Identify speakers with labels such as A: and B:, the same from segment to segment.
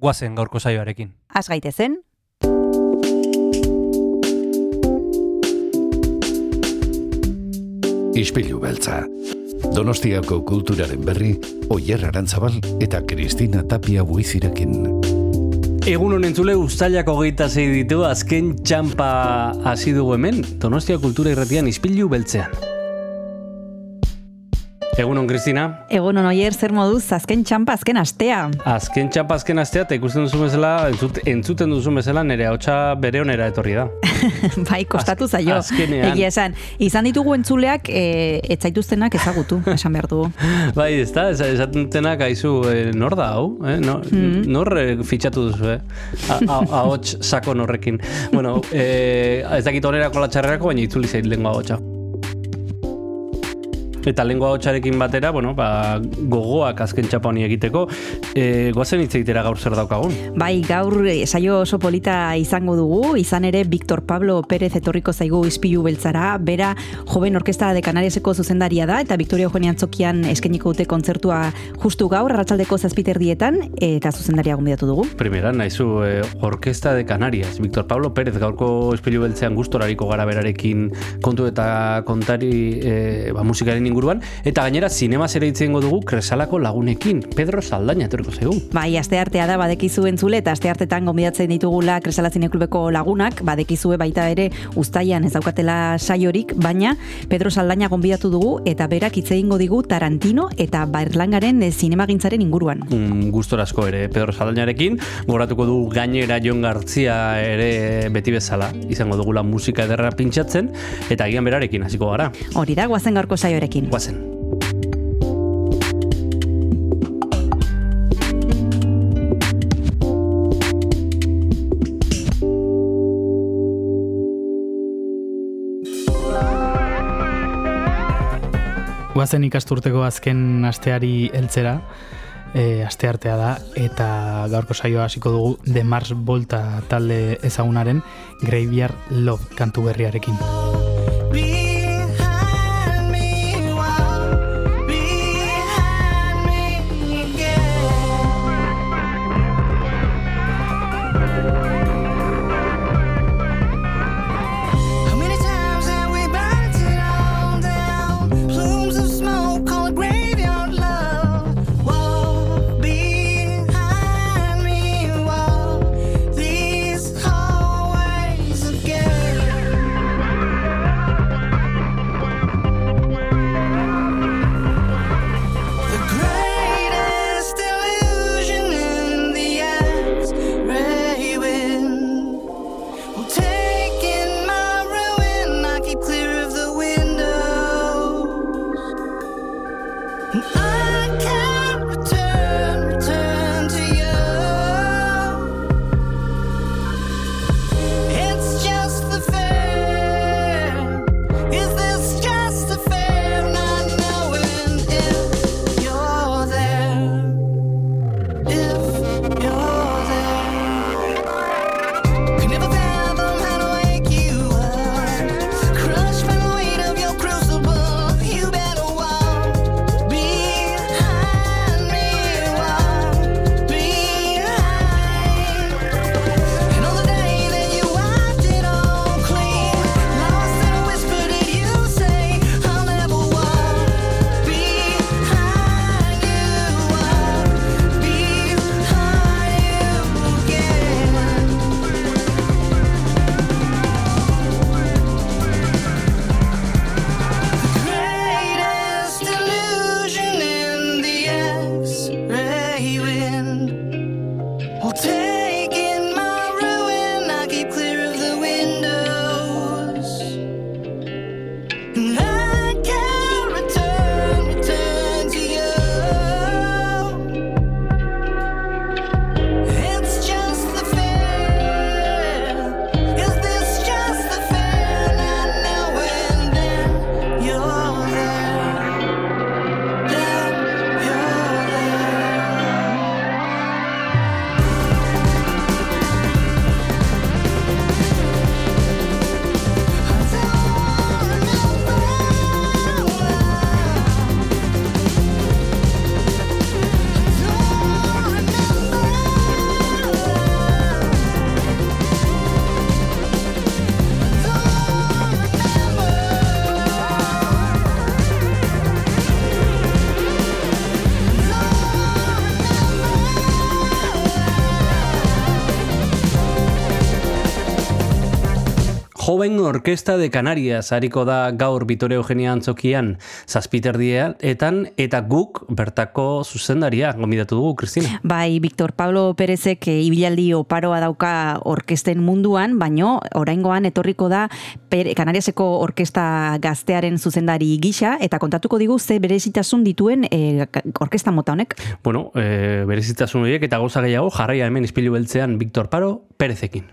A: guazen gaurko saioarekin.
B: Az gaitezen,
C: Ispilu beltza. Donostiako kulturaren berri, Oyer Arantzabal eta Kristina Tapia buizirekin.
A: Egun honen zule ustailak hogeita zei ditu azken txampa hasi dugu hemen, Donostia Kultura Irratian izpilu beltzean. Egun hon, Kristina.
B: egun oier zer moduz, azken txampa, azken astea.
A: Azken txampa azken astea, eta ikusten duzu bezala, entzut, entzuten duzu bezala, nire hautsa bere onera etorri da.
B: bai, kostatu
A: Az-
B: zaio.
A: azkenean.
B: Egia esan, izan ditugu entzuleak, e, etzaituztenak ezagutu, esan behar dugu.
A: Bai, ez da, ez- esatenak aizu, eh, nor da hau? Eh? No,
B: Mm-hmm.
A: Nor eh, fitxatu duzu, eh? Ahots sakon horrekin. Bueno, eh, ez dakit onerako latxarrerako, baina itzuli zait lengua ahotsa. Eta lengua ahotsarekin batera, bueno, ba, gogoak azken txapa honi egiteko, eh, goazen hitz egitera gaur zer daukagun.
B: Bai, gaur eh, saio oso polita izango dugu, izan ere Victor Pablo Pérez etorriko zaigu izpilu beltzara, bera joven orkesta de Canariaseko zuzendaria da, eta Victoria Eugenia Antzokian eskeniko dute kontzertua justu gaur, arratsaldeko zazpiterdietan, eta zuzendaria gonbidatu dugu.
A: Primera, naizu, eh, Orkesta de Canarias, Victor Pablo Pérez, gaurko espilu beltzean gustorariko gara berarekin kontu eta kontari eh, ba, musikaren inguruan, eta gainera zinemaz ere itzengo dugu kresalako lagunekin, Pedro Saldaña etorriko zaigu.
B: Bai, aste artea da badekizu entzule eta aste artetan gonbidatzen ditugula Kresala Zineklubeko lagunak, badekizue baita ere uztaian ez daukatela saiorik, baina Pedro Saldaña gonbidatu dugu eta berak hitz egingo digu Tarantino eta Berlangaren eh, zinemagintzaren inguruan.
A: Mm, gustorazko ere Pedro Saldañarekin, goratuko du gainera Jon Gartzia ere beti bezala, izango dugula musika ederra pintxatzen, eta agian berarekin hasiko gara.
B: Hori da, guazen gaurko saioarekin.
A: Guazen.
D: Guazen ikasturteko azken asteari heltzera, e, aste artea da, eta gaurko saioa hasiko dugu The Mars Volta talde ezagunaren Graveyard Love kantu berriarekin. Orkesta de Canarias hariko da gaur Vitoria Eugenia Antzokian zazpiterdia etan eta guk bertako zuzendaria gomidatu dugu, Kristina.
B: Bai, Victor Pablo Perezek eh, ibilaldi oparoa dauka orkesten munduan, baino oraingoan etorriko da per, Kanariaseko orkesta gaztearen zuzendari gisa eta kontatuko digu ze berezitasun dituen eh, orkesta mota honek.
D: Bueno, e, berezitasun horiek eta gauza gehiago jarraia hemen ispilu beltzean Victor Paro Perezekin.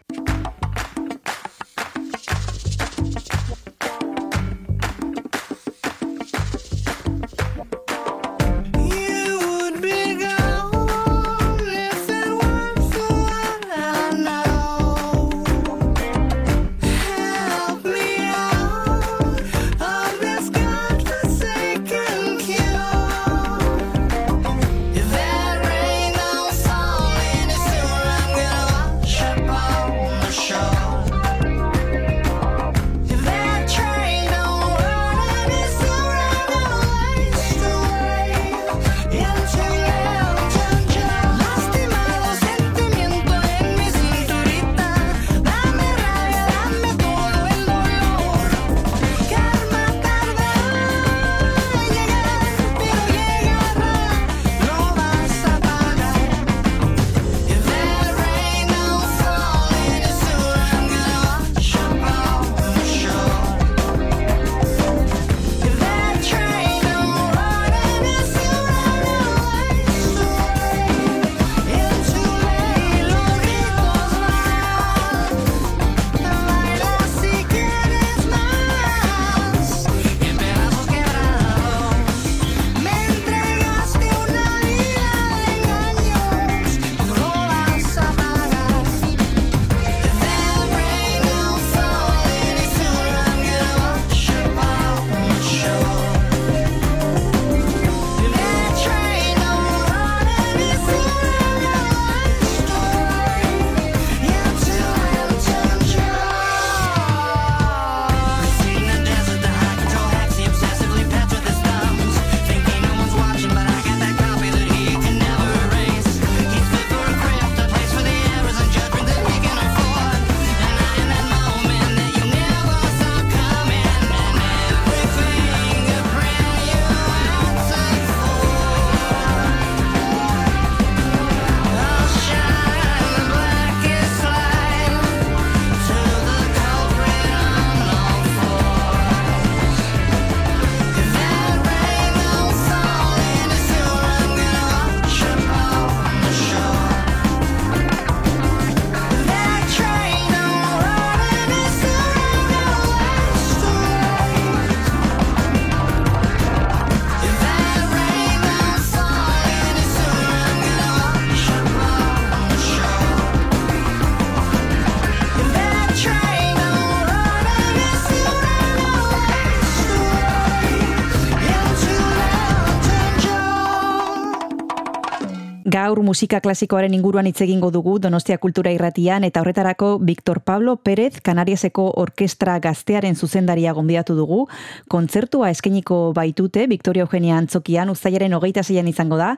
B: Musika klasikoaren inguruan hitz egingo dugu Donostia Kultura Irratian eta horretarako Victor Pablo Pérez Kanariaseko Orkestra Gaztearen zuzendaria gonbidatu dugu. Kontzertua eskainiko baitute Victoria Eugenia Antzokian uztailaren hogeita zeian izango da.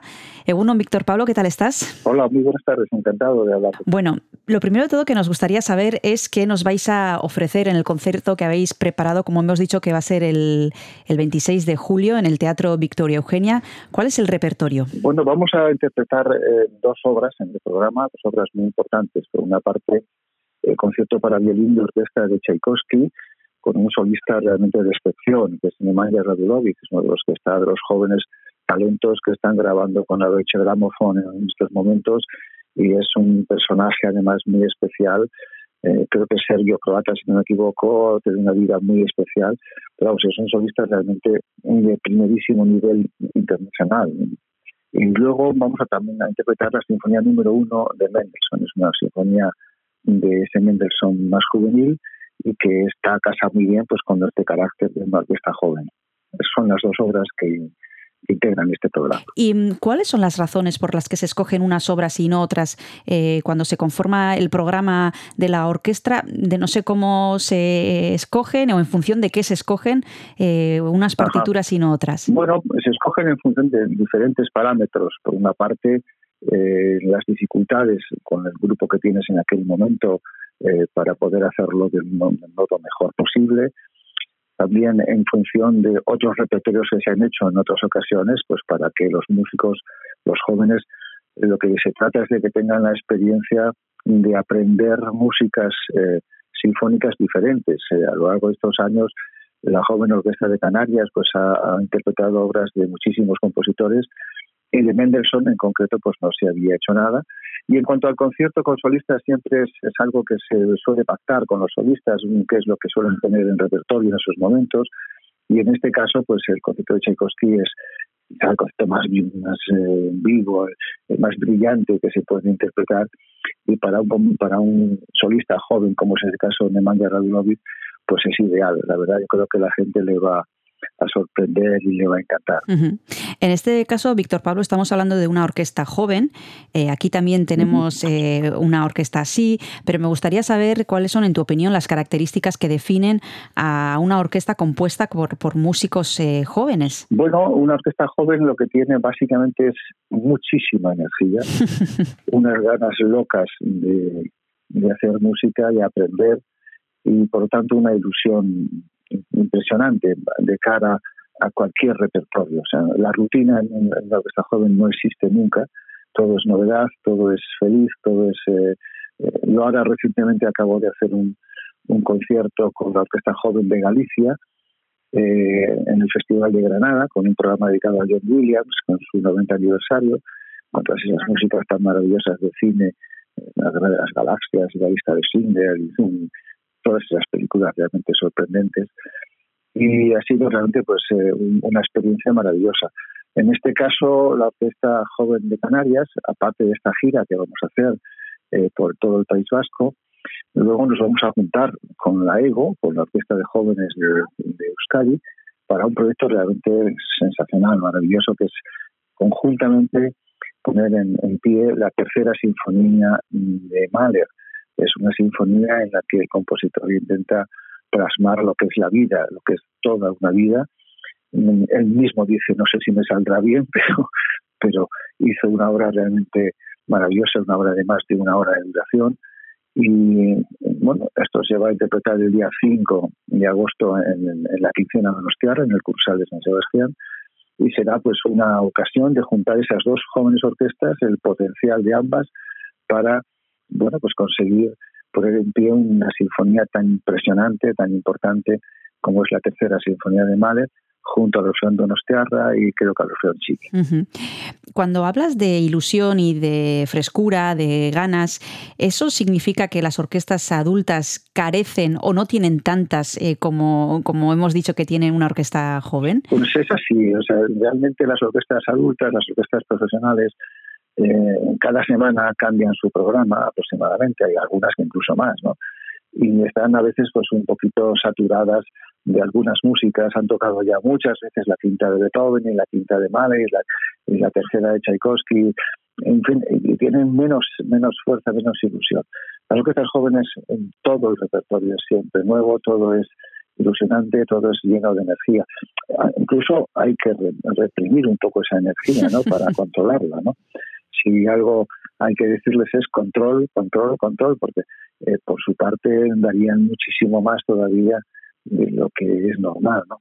B: Egunon, Victor Pablo, ¿qué tal estás?
E: Hola, muy buenas tardes, encantado de hablar.
B: Bueno, lo primero de todo que nos gustaría saber es qué nos vais a ofrecer en el concierto que habéis preparado, como hemos dicho, que va a ser el, el 26 de julio en el Teatro Victoria Eugenia. ¿Cuál es el repertorio?
E: Bueno, vamos a interpretar eh, dos obras en el programa, dos obras muy importantes. Por una parte, el concierto para violín de orquesta de Tchaikovsky, con un solista realmente de excepción, que es Nemanja Radulovic, que es uno de los que está de los jóvenes talentos que están grabando con la Deutsche Grammophon en estos momentos y es un personaje además muy especial. Eh, creo que es serbio croata, si no me equivoco, tiene una vida muy especial, pero vamos, es un solista realmente de primerísimo nivel internacional. Y luego vamos a también a interpretar la sinfonía número uno de Mendelssohn, es una sinfonía de ese Mendelssohn más juvenil y que está casa muy bien pues con este carácter de una orquesta joven. Son las dos obras que, que integran este programa.
B: ¿Y cuáles son las razones por las que se escogen unas obras y no otras eh, cuando se conforma el programa de la orquesta? De no sé cómo se escogen o en función de qué se escogen eh, unas
E: Ajá.
B: partituras y no otras.
E: Bueno, se escogen en función de diferentes parámetros. Por una parte, eh, las dificultades con el grupo que tienes en aquel momento eh, para poder hacerlo del modo mejor posible. También en función de otros repertorios que se han hecho en otras ocasiones, pues para que los músicos, los jóvenes, lo que se trata es de que tengan la experiencia de aprender músicas eh, sinfónicas diferentes. Eh, a lo largo de estos años, la joven orquesta de Canarias pues ha interpretado obras de muchísimos compositores y de Mendelssohn en concreto pues no se había hecho nada. Y en cuanto al concierto con solistas, siempre es, es algo que se suele pactar con los solistas, qué es lo que suelen tener en repertorio en esos momentos. Y en este caso, pues el concierto de Tchaikovsky es quizá el concepto más, más eh, vivo, el más brillante que se puede interpretar. Y para un, para un solista joven, como es el caso de Nemanja Radulovic, pues es ideal. La verdad, yo creo que la gente le va a sorprender y le va a encantar.
B: En este caso, Víctor Pablo, estamos hablando de una orquesta joven. Eh, aquí también tenemos eh, una orquesta así, pero me gustaría saber cuáles son, en tu opinión, las características que definen a una orquesta compuesta por, por músicos eh, jóvenes.
E: Bueno, una orquesta joven lo que tiene básicamente es muchísima energía, unas ganas locas de, de hacer música y aprender y por lo tanto una ilusión impresionante de cara a cualquier repertorio. O sea, la rutina en la orquesta joven no existe nunca, todo es novedad, todo es feliz, todo es... eh, eh, recientemente acabo de hacer un, concierto con la Orquesta Joven de Galicia, eh, en el Festival de Granada con un programa dedicado a John Williams con su 90 aniversario, con todas esas músicas tan maravillosas de cine, eh, La Guerra de las Galaxias, La lista de Schindler, y, todas esas películas realmente sorprendentes. Y ha sido realmente pues eh, un- una experiencia maravillosa. En este caso, la Orquesta Joven de Canarias, aparte de esta gira que vamos a hacer eh, por todo el País Vasco, Luego nos vamos a juntar con la EGO, con la Orquesta de Jóvenes de, de Euskadi, para un proyecto realmente sensacional, maravilloso, que es conjuntamente poner en, en pie la tercera sinfonía de Mahler. Es una sinfonía en la que el compositor intenta plasmar lo que es la vida, lo que es toda una vida. Mm, Él mismo dice, no sé si me saldrá bien, pero, pero hizo una obra realmente maravillosa, una obra de más de una hora de duración. Y bueno, esto se va a interpretar el día 5 de agosto en, la quincena de Donostiarra, en el Cursal de San Sebastián, y será pues una ocasión de juntar esas dos jóvenes orquestas, el potencial de ambas, para bueno pues conseguir poner en pie una sinfonía tan impresionante, tan importante como es la tercera sinfonía de Mahler, junto a Rosendo Donostiarra y creo que a Rosendo Chiqui.
B: Ujú. Cuando hablas de ilusión y de frescura, de ganas, ¿eso significa que las orquestas adultas carecen o no tienen tantas eh, como, como hemos dicho que tiene una orquesta joven?
E: Pues es así, o sea, realmente las orquestas adultas, las orquestas profesionales, eh, cada semana cambian su programa aproximadamente, hay algunas que incluso más, ¿no? Y están a veces pues un poquito saturadas de algunas músicas, han tocado ya muchas veces la quinta de Beethoven y la quinta de Mahler y la, y la tercera de Tchaikovsky, en fin, y tienen menos, menos fuerza, menos ilusión. Las orquestas jóvenes, en todo el repertorio es siempre nuevo, todo es ilusionante, todo es lleno de energía. Ah, Incluso hay que re- reprimir un poco esa energía, ¿no? Para controlarla, ¿no? Si algo hay que decirles es control, control, control, porque eh, por su parte darían muchísimo más todavía de lo que es normal, ¿no?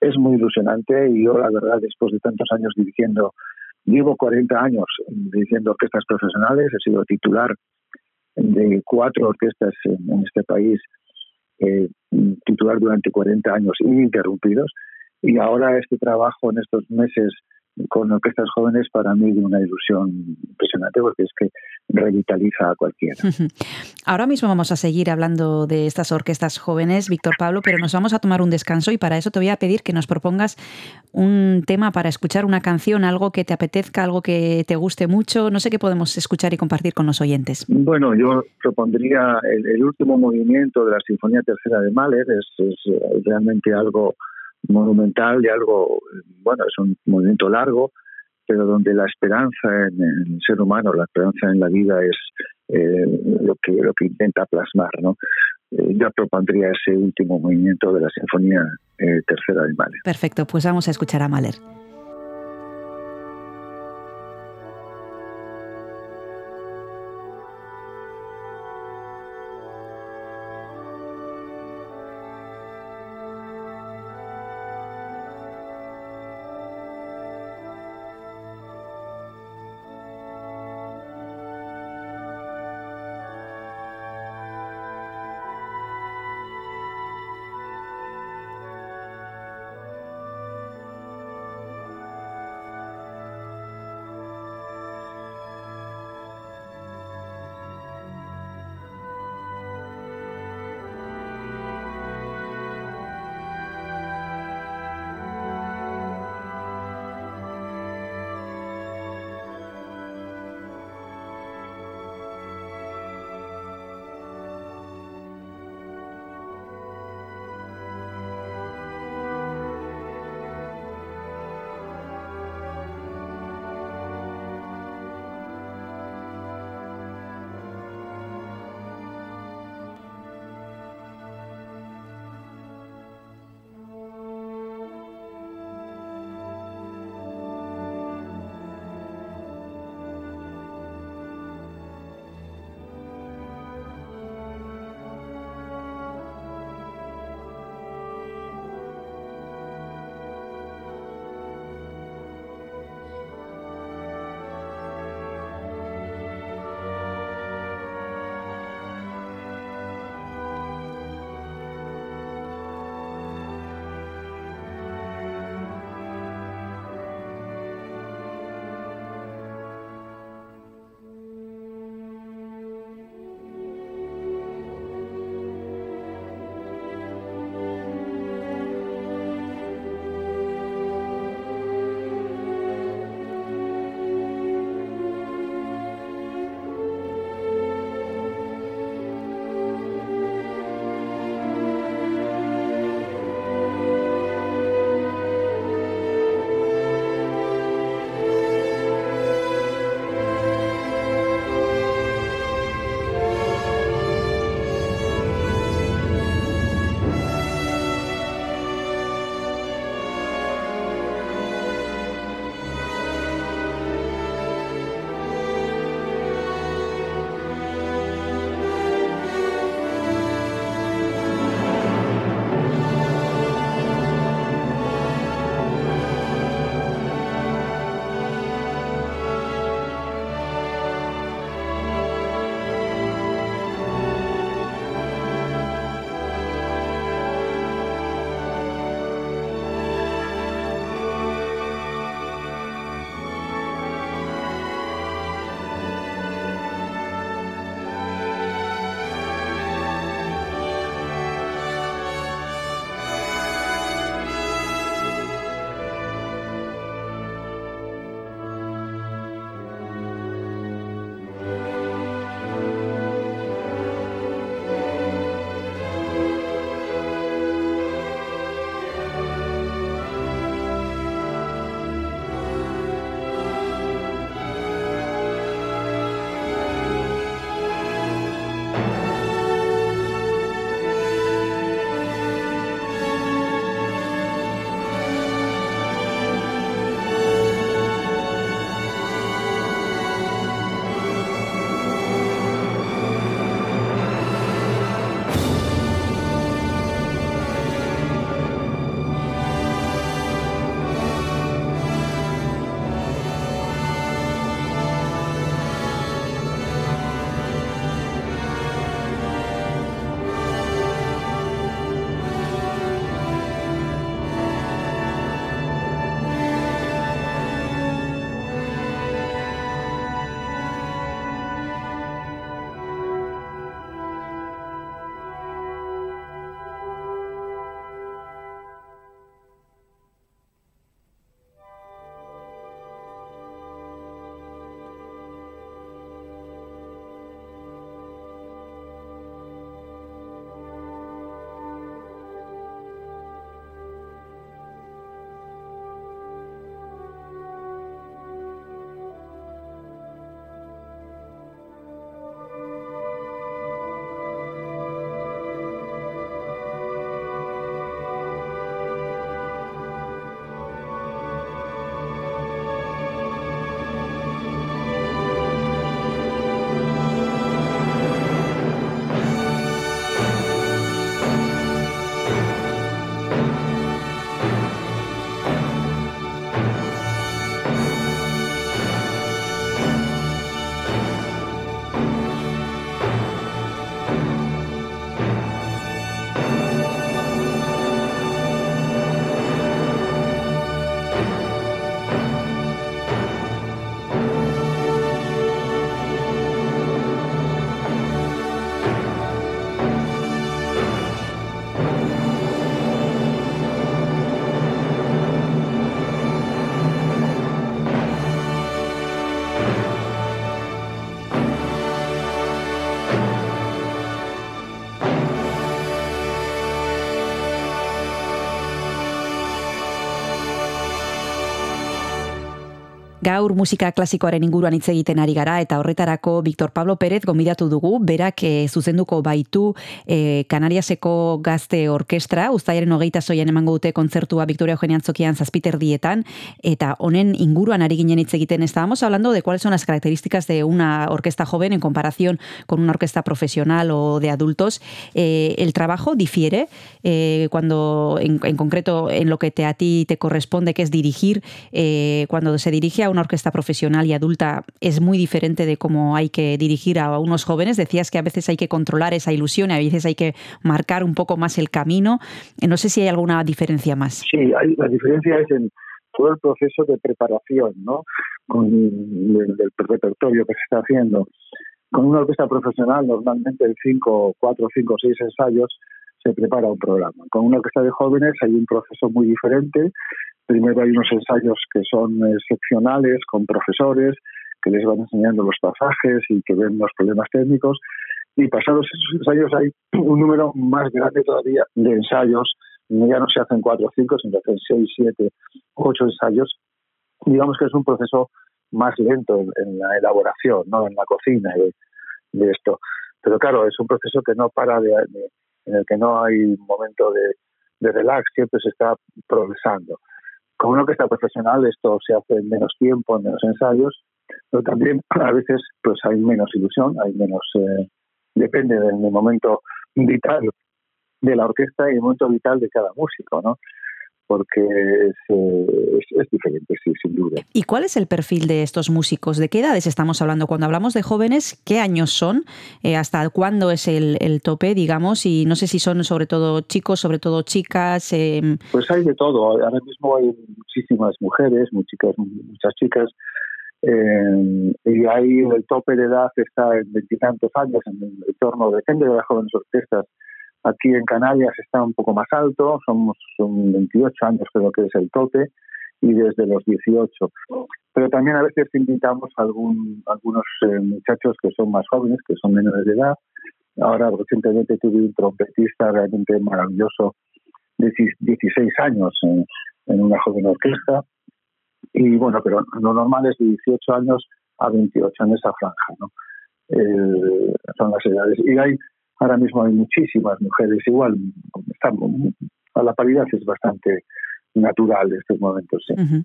E: Es muy ilusionante y yo, la verdad, después de tantos años dirigiendo, llevo 40 años dirigiendo orquestas profesionales, he sido titular de cuatro orquestas en, este país, eh, titular durante 40 años ininterrumpidos, y ahora este trabajo en estos meses con orquestas jóvenes para mí de una ilusión impresionante porque es que revitaliza a cualquiera.
B: Ahora mismo vamos a seguir hablando de estas orquestas jóvenes, Víctor Pablo, pero nos vamos a tomar un descanso y para eso te voy a pedir que nos propongas un tema para escuchar una canción, algo que te apetezca, algo que te guste mucho, no sé qué podemos escuchar y compartir con los oyentes.
E: Bueno, yo propondría el, el último movimiento de la Sinfonía Tercera de Mahler, es, es eh, realmente algo monumental y algo, bueno, es un movimiento largo, pero donde la esperanza en el ser humano, la esperanza en la vida es eh, lo que lo que intenta plasmar, ¿no? Eh, yo propondría ese último movimiento de la Sinfonía eh, Tercera de Mahler.
B: Perfecto, pues vamos a escuchar a Mahler. Gaur musika klasikoaren inguruan hitz egiten ari gara eta horretarako Victor Pablo Pérez gonbidatu dugu, berak eh, zuzenduko baitu eh, Kanariaseko gazte orkestra, ustaiaren hogeita zoian emango dute kontzertua Victoria Eugenia Antzokian zazpiterdietan, eta honen inguruan ari ginen hitz egiten. Estábamos hablando de cuáles son las características de una orquesta joven en comparación con una orquesta profesional o de adultos. Eh, el trabajo difiere cuando, en, en concreto, en lo que te, a ti te corresponde, que es dirigir, cuando se dirige a una orquesta profesional y adulta, es muy diferente de cómo hay que dirigir a unos jóvenes. Decías que a veces hay que controlar esa ilusión, a veces hay que marcar un poco más el camino. Eh, No sé si hay alguna diferencia más.
E: Sí, hay, la diferencia es en todo el proceso de preparación. Con el, del repertorio que se está haciendo. Con una orquesta profesional, normalmente en cinco, cuatro, cinco, seis ensayos se prepara un programa. Con una orquesta de jóvenes hay un proceso muy diferente. Primero hay unos ensayos que son seccionales con profesores que les van enseñando los pasajes y que ven los problemas técnicos. Y pasados esos ensayos hay un número más grande todavía de ensayos. Ya no se hacen cuatro o cinco, sino se hacen seis, siete, ocho ensayos. Digamos que es un proceso más lento en, la elaboración, no en la cocina de, de, esto. Pero claro, es un proceso que no para, de, de, en el que no hay momento de, de relax, siempre se está progresando. Con una orquesta profesional esto se hace en menos tiempo, en menos ensayos, pero también a veces pues hay menos ilusión, hay menos, eh, depende del, momento vital de la orquesta y el momento vital de cada músico, ¿no? Porque es, eh, es, es, diferente, sí, sin duda.
B: ¿Y cuál es el perfil de estos músicos? ¿De qué edades estamos hablando? Cuando hablamos de jóvenes, ¿qué años son? Eh, ¿Hasta cuándo es el, el, tope, digamos? Y no sé si son sobre todo chicos, sobre todo chicas. Eh...
E: Pues hay de todo. Ahora mismo hay muchísimas mujeres, muchas, muchas chicas. Eh, y ahí el tope de edad está en veintitantos años, en el torno, depende de las jóvenes orquestas. Aquí en Canarias está un poco más alto, somos son 28 años creo que es el tope, y desde los 18. Pero también a veces invitamos a algún, algunos eh, muchachos que son más jóvenes, que son menores de edad. Ahora recientemente tuve un trompetista realmente maravilloso de 16 años en, en una joven orquesta. Y bueno, pero lo normal es de 18 años a 28 en esa franja, ¿no? Eh, son las edades. Y hay ahora mismo hay muchísimas mujeres, igual estamos, a la paridad es bastante natural en estos momentos. Sí.
B: Uh -huh.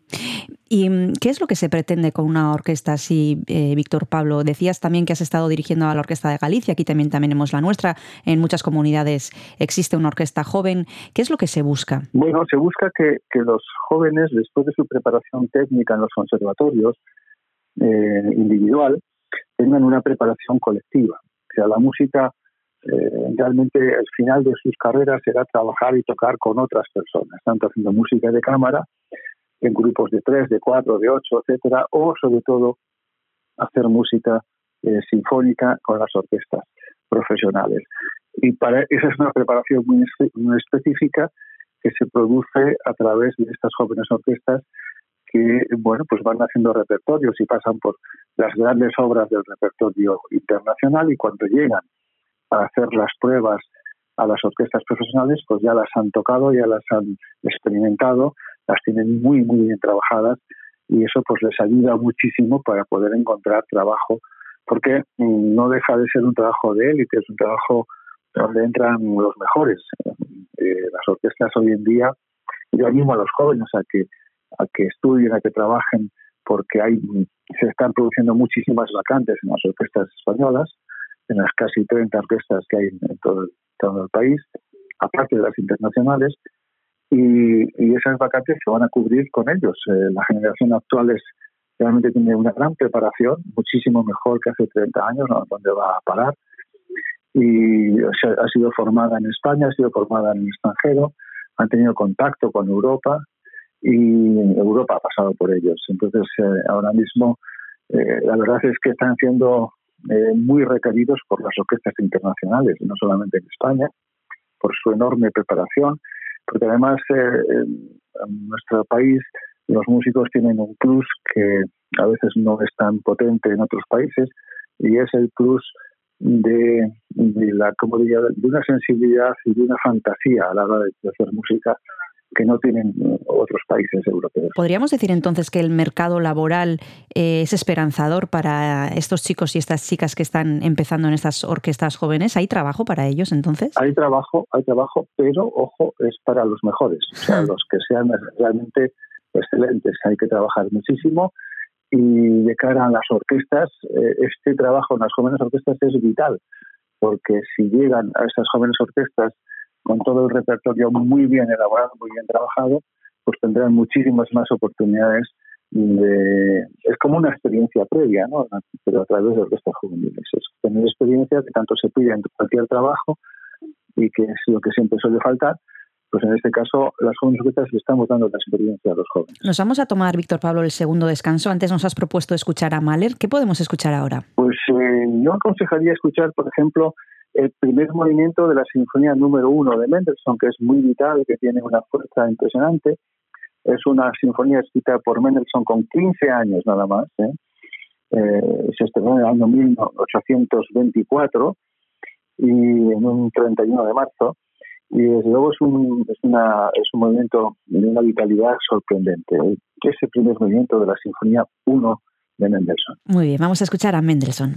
B: ¿Y qué es lo que se pretende con una orquesta así, eh, Víctor Pablo? Decías también que has estado dirigiendo a la Orquesta de Galicia, aquí también tenemos la nuestra, en muchas comunidades existe una orquesta joven. ¿Qué es lo que se busca?
E: Bueno, se busca que, que los jóvenes, después de su preparación técnica en los conservatorios, eh, individual, tengan una preparación colectiva. O sea, la música eh, realmente el final de sus carreras será trabajar y tocar con otras personas, tanto haciendo música de cámara, en grupos de tres, de cuatro, de ocho, etcétera, o sobre todo hacer música eh, sinfónica con las orquestas profesionales. Y para esa es una preparación muy, muy específica que se produce a través de estas jóvenes orquestas que bueno pues van haciendo repertorios y pasan por las grandes obras del repertorio internacional y cuando llegan para hacer las pruebas a las orquestas profesionales, pues ya las han tocado, ya las han experimentado, las tienen muy, muy bien trabajadas y eso pues les ayuda muchísimo para poder encontrar trabajo, porque no deja de ser un trabajo de élite, es un trabajo donde entran los mejores. Eh, las orquestas hoy en día, yo animo a los jóvenes a que, a que estudien, a que trabajen, porque hay, se están produciendo muchísimas vacantes en las orquestas españolas, en las casi 30 orquestas que hay en todo, todo el país, aparte de las internacionales, y, y, esas vacantes se van a cubrir con ellos. Eh, la generación actual es, realmente tiene una gran preparación, muchísimo mejor que hace 30 años, ¿no? donde va a parar, y o sea, ha sido formada en España, ha sido formada en el extranjero, han tenido contacto con Europa y Europa ha pasado por ellos. Entonces, eh, ahora mismo, eh, la verdad es que están siendo eh, muy requeridos por las orquestas internacionales, no solamente en España, por su enorme preparación, porque además eh, en nuestro país los músicos tienen un plus que a veces no es tan potente en otros países y es el plus de, de la como diría, de una sensibilidad y de una fantasía a la hora de hacer música que no tienen eh, otros países europeos.
B: ¿Podríamos decir entonces que el mercado laboral eh, es esperanzador para estos chicos y estas chicas que están empezando en estas orquestas jóvenes? ¿Hay trabajo para ellos entonces?
E: Hay trabajo, hay trabajo, pero ojo, es para los mejores, o sea, los que sean realmente excelentes. Hay que trabajar muchísimo y de cara a las orquestas, eh, este trabajo en las jóvenes orquestas es vital, porque si llegan a estas jóvenes orquestas con todo el repertorio muy bien elaborado, muy bien trabajado, pues tendrán muchísimas más oportunidades de... Es como una experiencia previa, ¿no? Pero a través de orquestas juveniles. Es tener experiencia que tanto se pide en cualquier trabajo y que es lo que siempre suele faltar, pues en este caso las jóvenes orquestas le estamos dando la experiencia a los jóvenes.
B: Nos vamos a tomar, Víctor Pablo, el segundo descanso. Antes nos has propuesto escuchar a Mahler. ¿Qué podemos escuchar ahora?
E: Pues eh, yo aconsejaría escuchar, por ejemplo, el primer movimiento de la Sinfonía número uno de Mendelssohn, que es muy vital, que tiene una fuerza impresionante. Es una sinfonía escrita por Mendelssohn con 15 años nada más. ¿eh? Eh, se estrenó en el año 1824 y en un 31 de marzo. Y desde luego es un, es una, es un movimiento de una vitalidad sorprendente. ¿eh? Es el primer movimiento de la Sinfonía 1 de Mendelssohn.
B: Muy bien, vamos a escuchar a Mendelssohn.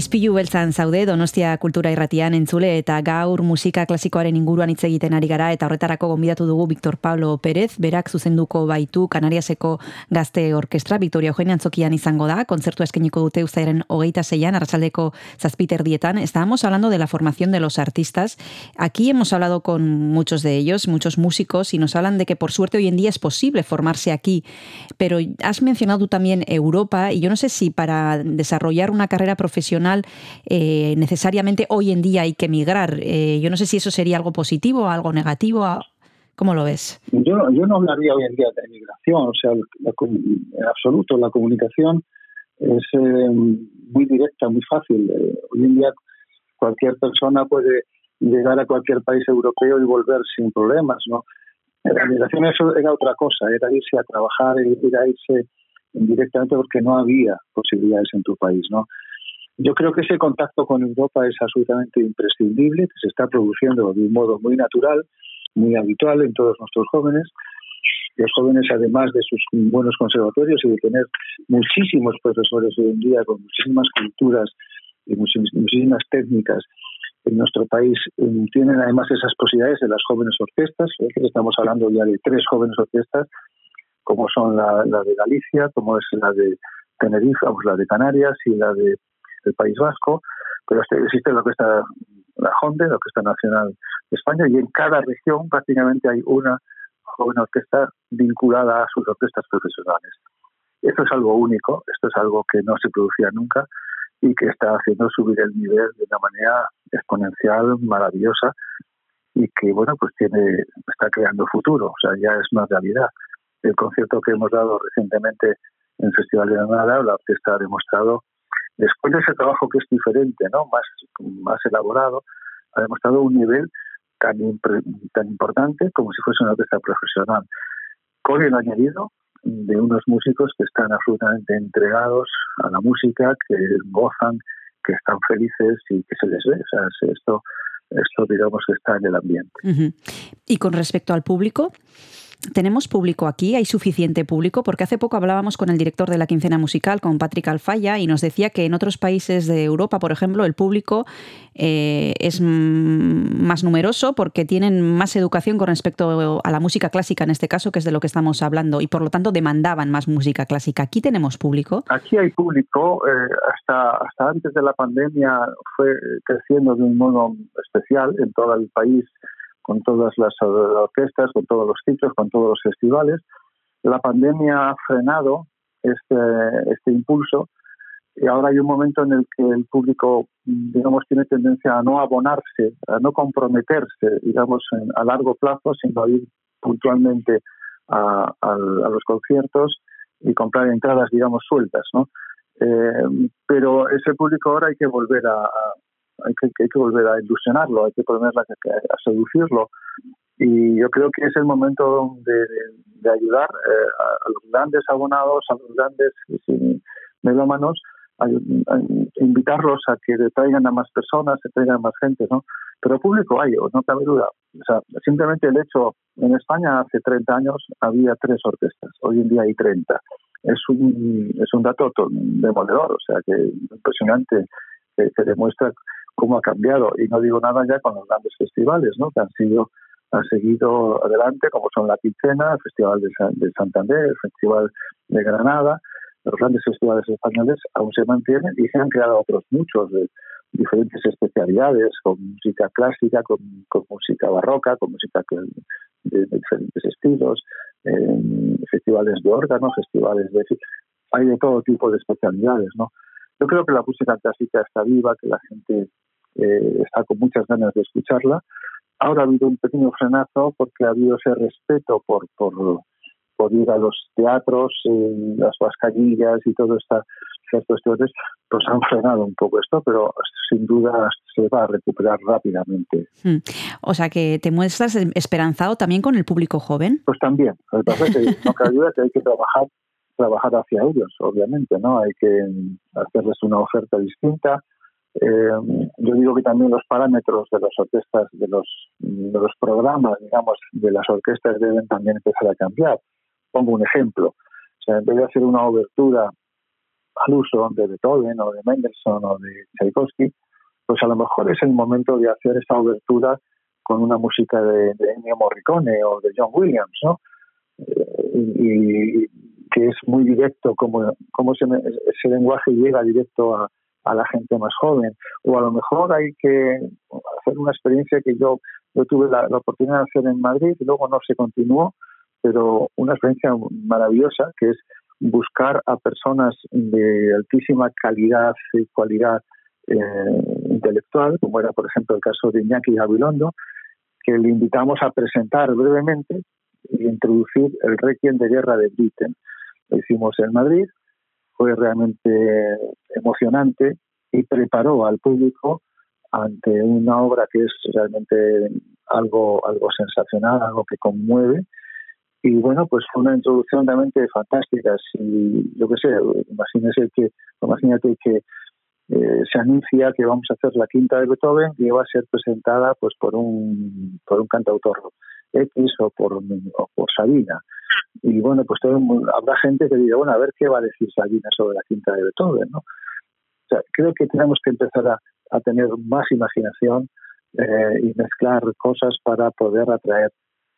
B: Izpilu beltzan zaude Donostia Kultura Irratian entzule eta gaur musika klasikoaren inguruan hitz egiten ari gara eta horretarako gonbidatu dugu Victor Pablo Pérez, berak zuzenduko baitu Kanariaseko gazte orkestra Victoria Eugenia Antzokian izango da, kontzertu eskeniko dute zeian, arrasaldeko zazpiter dietan. Estábamos hablando de la formación de los artistas. Aquí hemos hablado con muchos de ellos, muchos músicos, y nos hablan de que por suerte hoy en día es posible formarse aquí. Pero has mencionado tú también Europa, y yo no sé si para desarrollar una carrera profesional eh, necesariamente hoy en día hay que emigrar. Eh, yo no sé si eso sería algo positivo o algo negativo. ¿Cómo lo ves?
E: Yo, yo no hablaría hoy en día de emigración, o sea, la, en absoluto, la comunicación es eh, muy directa, muy fácil. Eh, hoy en día cualquier persona puede llegar a cualquier país europeo y volver sin problemas, ¿no? La migración eso era otra cosa, era irse a trabajar, era irse directamente porque no había posibilidades en tu país, ¿no? Yo creo que ese contacto con Europa es absolutamente imprescindible, que se está produciendo de un modo muy natural, muy habitual en todos nuestros jóvenes. Los jóvenes, además de sus buenos conservatorios y de tener muchísimos profesores hoy en día con muchísimas culturas y muchísimas técnicas en nuestro país, tienen además esas posibilidades de las jóvenes orquestas. Estamos hablando ya de tres jóvenes orquestas, como son la, la de Galicia, como es la de Tenerife, vamos, la de Canarias y la de del País Vasco, pero este, existe la orquesta la la Orquesta Nacional de España, y en cada región prácticamente hay una joven orquesta vinculada a sus orquestas profesionales. Esto es algo único, esto es algo que no se producía nunca y que está haciendo subir el nivel de una manera exponencial, maravillosa y que, bueno, pues tiene está creando futuro, o sea, ya es una realidad. El concierto que hemos dado recientemente en el Festival de Granada, la orquesta ha demostrado después de ese trabajo que es diferente, ¿no? más, más elaborado, ha demostrado un nivel tan, tan importante como si fuese una orquesta profesional. Con el añadido de unos músicos que están absolutamente entregados a la música, que gozan, que están felices y que se les ve. Esto, esto digamos que está en el ambiente.
B: Y con respecto al público, ¿Tenemos público aquí? ¿Hay suficiente público? Porque hace poco hablábamos con el director de la quincena musical, con Patrick Alfaya, y nos decía que en otros países de Europa, por ejemplo, el público eh, es más numeroso porque tienen más educación con respecto a la música clásica, en este caso, que es de lo que estamos hablando, y por lo tanto demandaban más música clásica. ¿Aquí tenemos público?
E: Aquí hay público. Eh, hasta, hasta antes de la pandemia fue creciendo de un modo especial en todo el país con todas las orquestas, con todos los ciclos, con todos los festivales. La pandemia ha frenado este, este impulso y ahora hay un momento en el que el público, digamos, tiene tendencia a no abonarse, a no comprometerse, digamos, a largo plazo, sino a ir puntualmente a, a, a, los conciertos y comprar entradas, digamos, sueltas, ¿no? Eh, pero ese público ahora hay que volver a, hay que, hay que volver a ilusionarlo, hay que volver a, a, seducirlo. Y yo creo que es el momento de, de, ayudar eh, a, los grandes abonados, a los grandes sí, melómanos, a, a, invitarlos a que traigan a más personas, que traigan a más gente, ¿no? Pero público hay, no cabe duda. O sea, simplemente el hecho, en España hace 30 años había tres orquestas, hoy en día hay 30. Es un, es un dato demoledor, o sea, que impresionante, que, que demuestra cómo ha cambiado. Y no digo nada ya con los grandes festivales, ¿no? Que han sido han seguido adelante, como son la Quincena, el Festival de, San, de Santander, el Festival de Granada, los grandes festivales españoles aún se mantienen y se han creado otros muchos de diferentes especialidades, con música clásica, con, con música barroca, con música que, de, de, diferentes estilos, eh, festivales de órgano, festivales de... Hay de todo tipo de especialidades, ¿no? Yo creo que la música clásica está viva, que la gente eh, está con muchas ganas de escucharla. Ahora ha habido un pequeño frenazo porque ha habido ese respeto por, por, por ir a los teatros, eh, las mascarillas y todas estas cuestiones, pues han frenado un poco esto, pero sin duda se va a recuperar rápidamente.
B: Hmm. O sea que te muestras esperanzado también con el público joven.
E: Pues también. Lo que pasa es que no cabe duda que hay que trabajar trabajar hacia ellos, obviamente, ¿no? Hay que hacerles una oferta distinta, eh, yo digo que también los parámetros de las orquestas, de los, de los programas, digamos, de las orquestas deben también empezar a cambiar. Pongo un ejemplo. O sea, en vez de hacer una obertura al uso de Beethoven o de Mendelssohn o de Tchaikovsky, pues a lo mejor es el momento de hacer esta obertura con una música de Ennio Morricone o de John Williams, ¿no? Eh, y, y que es muy directo, como, como ese, ese lenguaje llega directo a, a la gente más joven. O a lo mejor hay que hacer una experiencia que yo, yo tuve la, la oportunidad de hacer en Madrid y luego no se continuó, pero una experiencia maravillosa que es buscar a personas de altísima calidad y cualidad eh, intelectual, como era por ejemplo el caso de Iñaki Gabilondo, que le invitamos a presentar brevemente y introducir el Requiem de Guerra de Britten. Lo hicimos en Madrid, fue realmente emocionante y preparó al público ante una obra que es realmente algo, algo sensacional, algo que conmueve. Y bueno, pues fue una introducción realmente fantástica. Si, yo qué sé, imagínese que, imagínate que eh, se anuncia que vamos a hacer la quinta de Beethoven y va a ser presentada pues por un, por un cantautor X o por, o por Sabina. Y bueno, pues todo, habrá gente que diga, bueno, a ver qué va a decir Sabina sobre la quinta de Beethoven, ¿no? Creo que tenemos que empezar a, a tener más imaginación eh, y mezclar cosas para poder atraer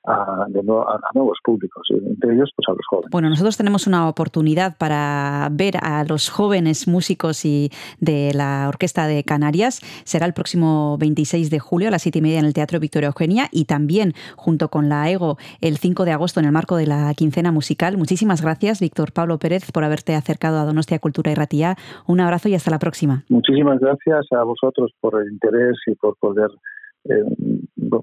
E: a, de nuevo, a, a nuevos públicos, entre ellos pues a los jóvenes.
B: Bueno, nosotros tenemos una oportunidad para ver a los jóvenes músicos y de la Orquesta de Canarias. Será el próximo 26 de julio a las 7 y media en el Teatro Victoria Eugenia y también junto con la EGO el 5 de agosto en el marco de la quincena musical. Muchísimas gracias, Víctor Pablo Pérez, por haberte acercado a Donostia Cultura y Ratía. Un abrazo y hasta la próxima.
E: Muchísimas gracias a vosotros por el interés y por poder eh,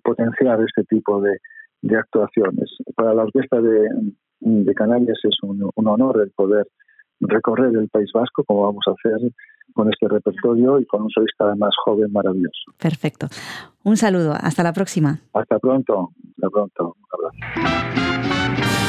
E: potenciar este tipo de, de actuaciones. Para la Orquesta de, de Canarias es un, un, honor el poder recorrer el País Vasco, como vamos a hacer con este repertorio y con un solista además joven maravilloso.
B: Perfecto. Un saludo. Hasta la próxima.
E: Hasta pronto. Hasta pronto. Un abrazo.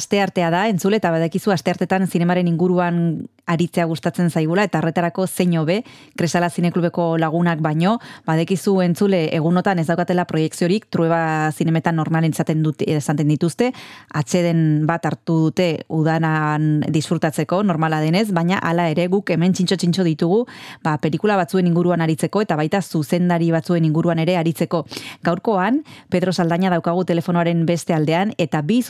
B: Asteartea da, entzule eta badakizu asteartetan zinemaren inguruan aritzea gustatzen zaigula eta horretarako zein hobe, Kresala Zineklubeko lagunak baino, badekizu entzule egunotan ez daukatela proiekziorik, trueba zinemetan normalen izaten dut esaten dituzte, atxeden bat hartu dute udanan disfrutatzeko normala denez, baina hala ere guk hemen txintxo txintxo ditugu, ba, pelikula batzuen inguruan aritzeko eta baita zuzendari batzuen inguruan ere aritzeko. Gaurkoan, Pedro Saldaña daukagu telefonoaren beste aldean eta bi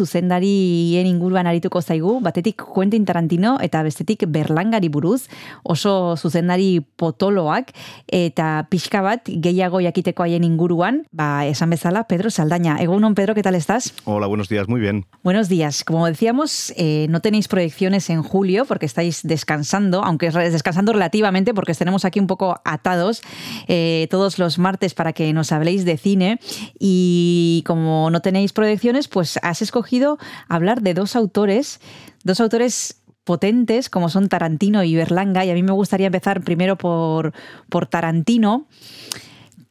B: zuzendarien inguruan arituko zaigu, batetik Quentin Tarantino eta bestetik Berlangari buruz, oso zuzendari potoloak eta pixka bat gehiago jakiteko haien inguruan, ba, esan bezala, Pedro Saldaña. Egunon, Pedro, ¿qué tal estás?
F: Hola, buenos días, muy bien.
B: Buenos días. Como decíamos, eh, no tenéis proyecciones en julio porque estáis descansando, aunque es descansando relativamente porque os tenemos aquí un poco atados eh, todos los martes para que nos habléis de cine. Y como no tenéis proyecciones, pues has escogido hablar de dos autores, dos autores potentes como son Tarantino y Berlanga. Y a mí me gustaría empezar primero por, por Tarantino.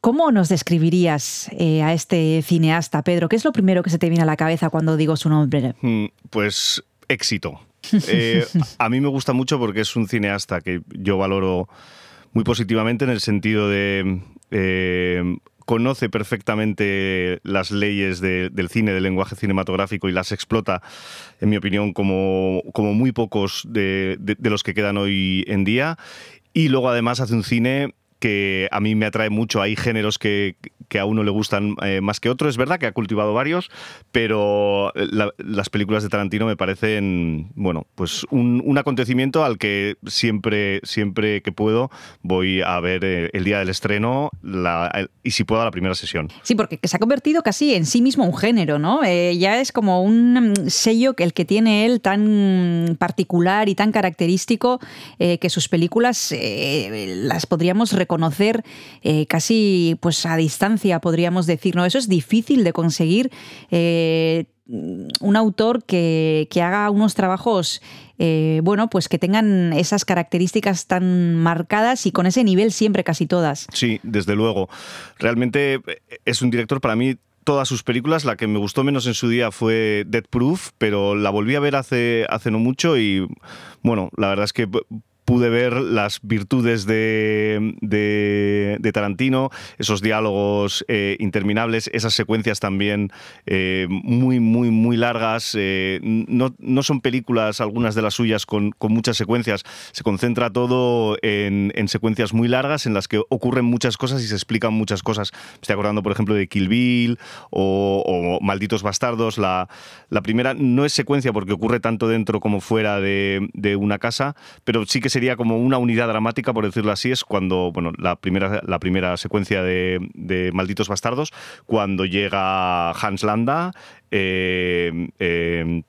B: ¿Cómo nos describirías eh, a este cineasta, Pedro? ¿Qué es lo primero que se te viene a la cabeza cuando digo su nombre?
F: Mm, Pues éxito. Eh, a mí me gusta mucho porque es un cineasta que yo valoro muy positivamente en el sentido de... eh, conoce perfectamente las leyes de- del cine, del lenguaje cinematográfico y las explota, en mi opinión, como, como muy pocos de- de los que quedan hoy en día. Y luego además hace un cine que a mí me atrae mucho. Hay géneros que, que a uno le gustan eh, más que otro. Es verdad que ha cultivado varios, pero la- las películas de Tarantino me parecen, bueno, pues un, un acontecimiento al que siempre, siempre que puedo voy a ver eh, el día del estreno y si puedo a la primera sesión.
B: Sí, porque se ha convertido casi en sí mismo un género, ¿no? Eh, ya es como un mm, sello que el que tiene él tan particular y tan característico que sus películas las podríamos reconocer eh, casi pues a distancia, podríamos decir, ¿no? Eso es difícil de conseguir. eh, un autor que, que haga unos trabajos, eh, bueno, pues que tengan esas características tan marcadas y con ese nivel siempre casi todas.
F: Sí, desde luego. Realmente eh, es un director para mí. Todas sus películas, la que me gustó menos en su día fue Dead Proof, pero la volví a ver hace, hace no mucho y bueno, la verdad es que pude ver las virtudes de, de- de Tarantino, esos diálogos eh, interminables, esas secuencias también eh, muy, muy, muy largas. eh, no, no son películas, algunas de las suyas, con, con muchas secuencias. Se concentra todo en, en secuencias muy largas en las que ocurren muchas cosas y se explican muchas cosas. Me estoy acordando, por ejemplo, de Kill Bill o, o Malditos Bastardos. La, la primera no es secuencia porque ocurre tanto dentro como fuera de, de una casa, pero sí que sería como una unidad dramática, por decirlo así, es cuando, bueno, la primera, la primera secuencia de, de Malditos Bastardos, cuando llega Hans Landa, eh, eh,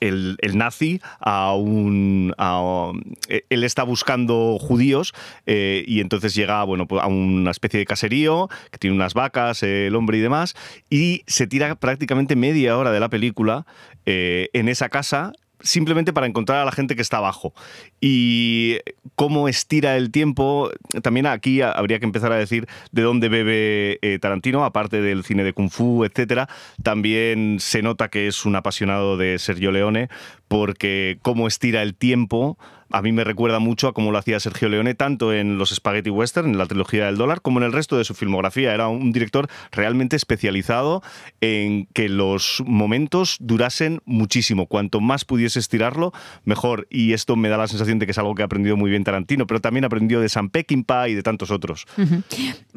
F: el, el nazi a un. a- él está buscando judíos eh, y entonces llega bueno, pues a una especie de caserío que tiene unas vacas, eh, el hombre y demás, y se tira prácticamente media hora de la película eh, en esa casa simplemente para encontrar a la gente que está abajo. Y cómo estira el tiempo, también aquí habría que empezar a decir de dónde bebe eh, Tarantino, aparte del cine de Kung Fu, etcétera. También se nota que es un apasionado de Sergio Leone, porque cómo estira el tiempo a mí me recuerda mucho a cómo lo hacía Sergio Leone, tanto en los Spaghetti Western, en la trilogía del dólar, como en el resto de su filmografía. Era un director realmente especializado en que los momentos durasen muchísimo. Cuanto más pudiese estirarlo, mejor. Y esto me da la sensación de que es algo que ha aprendido muy bien Tarantino, pero también aprendió de Sam Peckinpah y de tantos otros.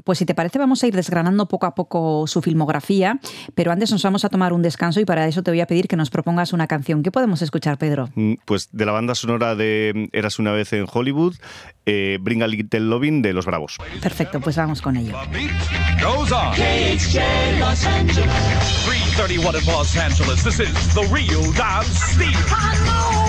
B: Pues si te parece vamos a ir desgranando poco a poco su filmografía, pero antes nos vamos a tomar un descanso y para eso te voy a pedir que nos propongas una canción. ¿Qué podemos escuchar, Pedro?
F: Mm, Pues de la banda sonora de Eras una vez en Hollywood, eh, Bring a Little Lovin' de Los Bravos.
B: Perfecto, pues vamos con ello.
G: goes on. KHJ Los Angeles. 331 in Los Angeles. This is the real Don Steve. I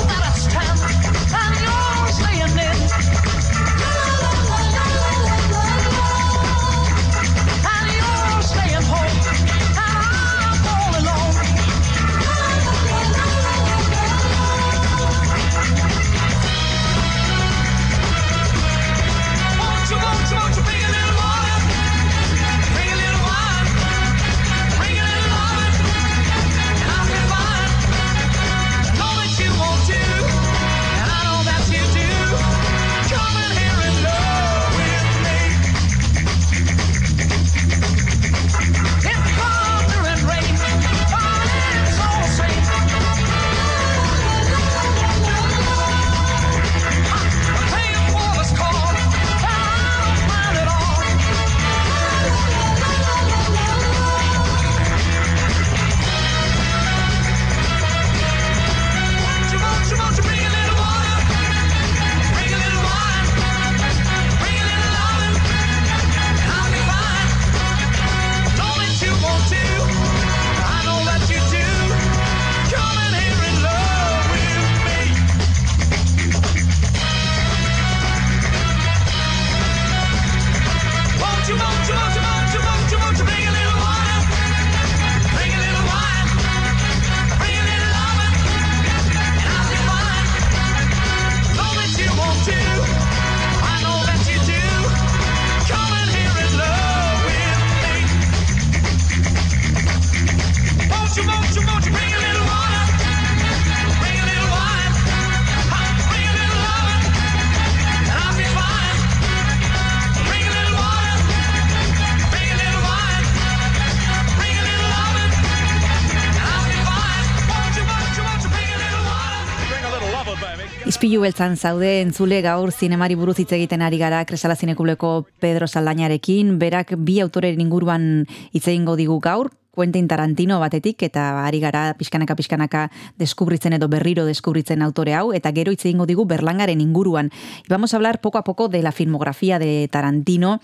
B: Ispilu beltzan zaude entzule gaur zinemari buruz hitz egiten ari gara Kresala Zinekuleko Pedro Saldañarekin, berak bi autoren inguruan hitz egingo digu gaur, Quentin Tarantino batetik eta ari gara pixkanaka pixkanaka deskubritzen edo berriro deskubritzen autore hau eta gero hitz egingo digu Berlangaren inguruan. Y vamos a hablar poco a poco de la filmografía de Tarantino,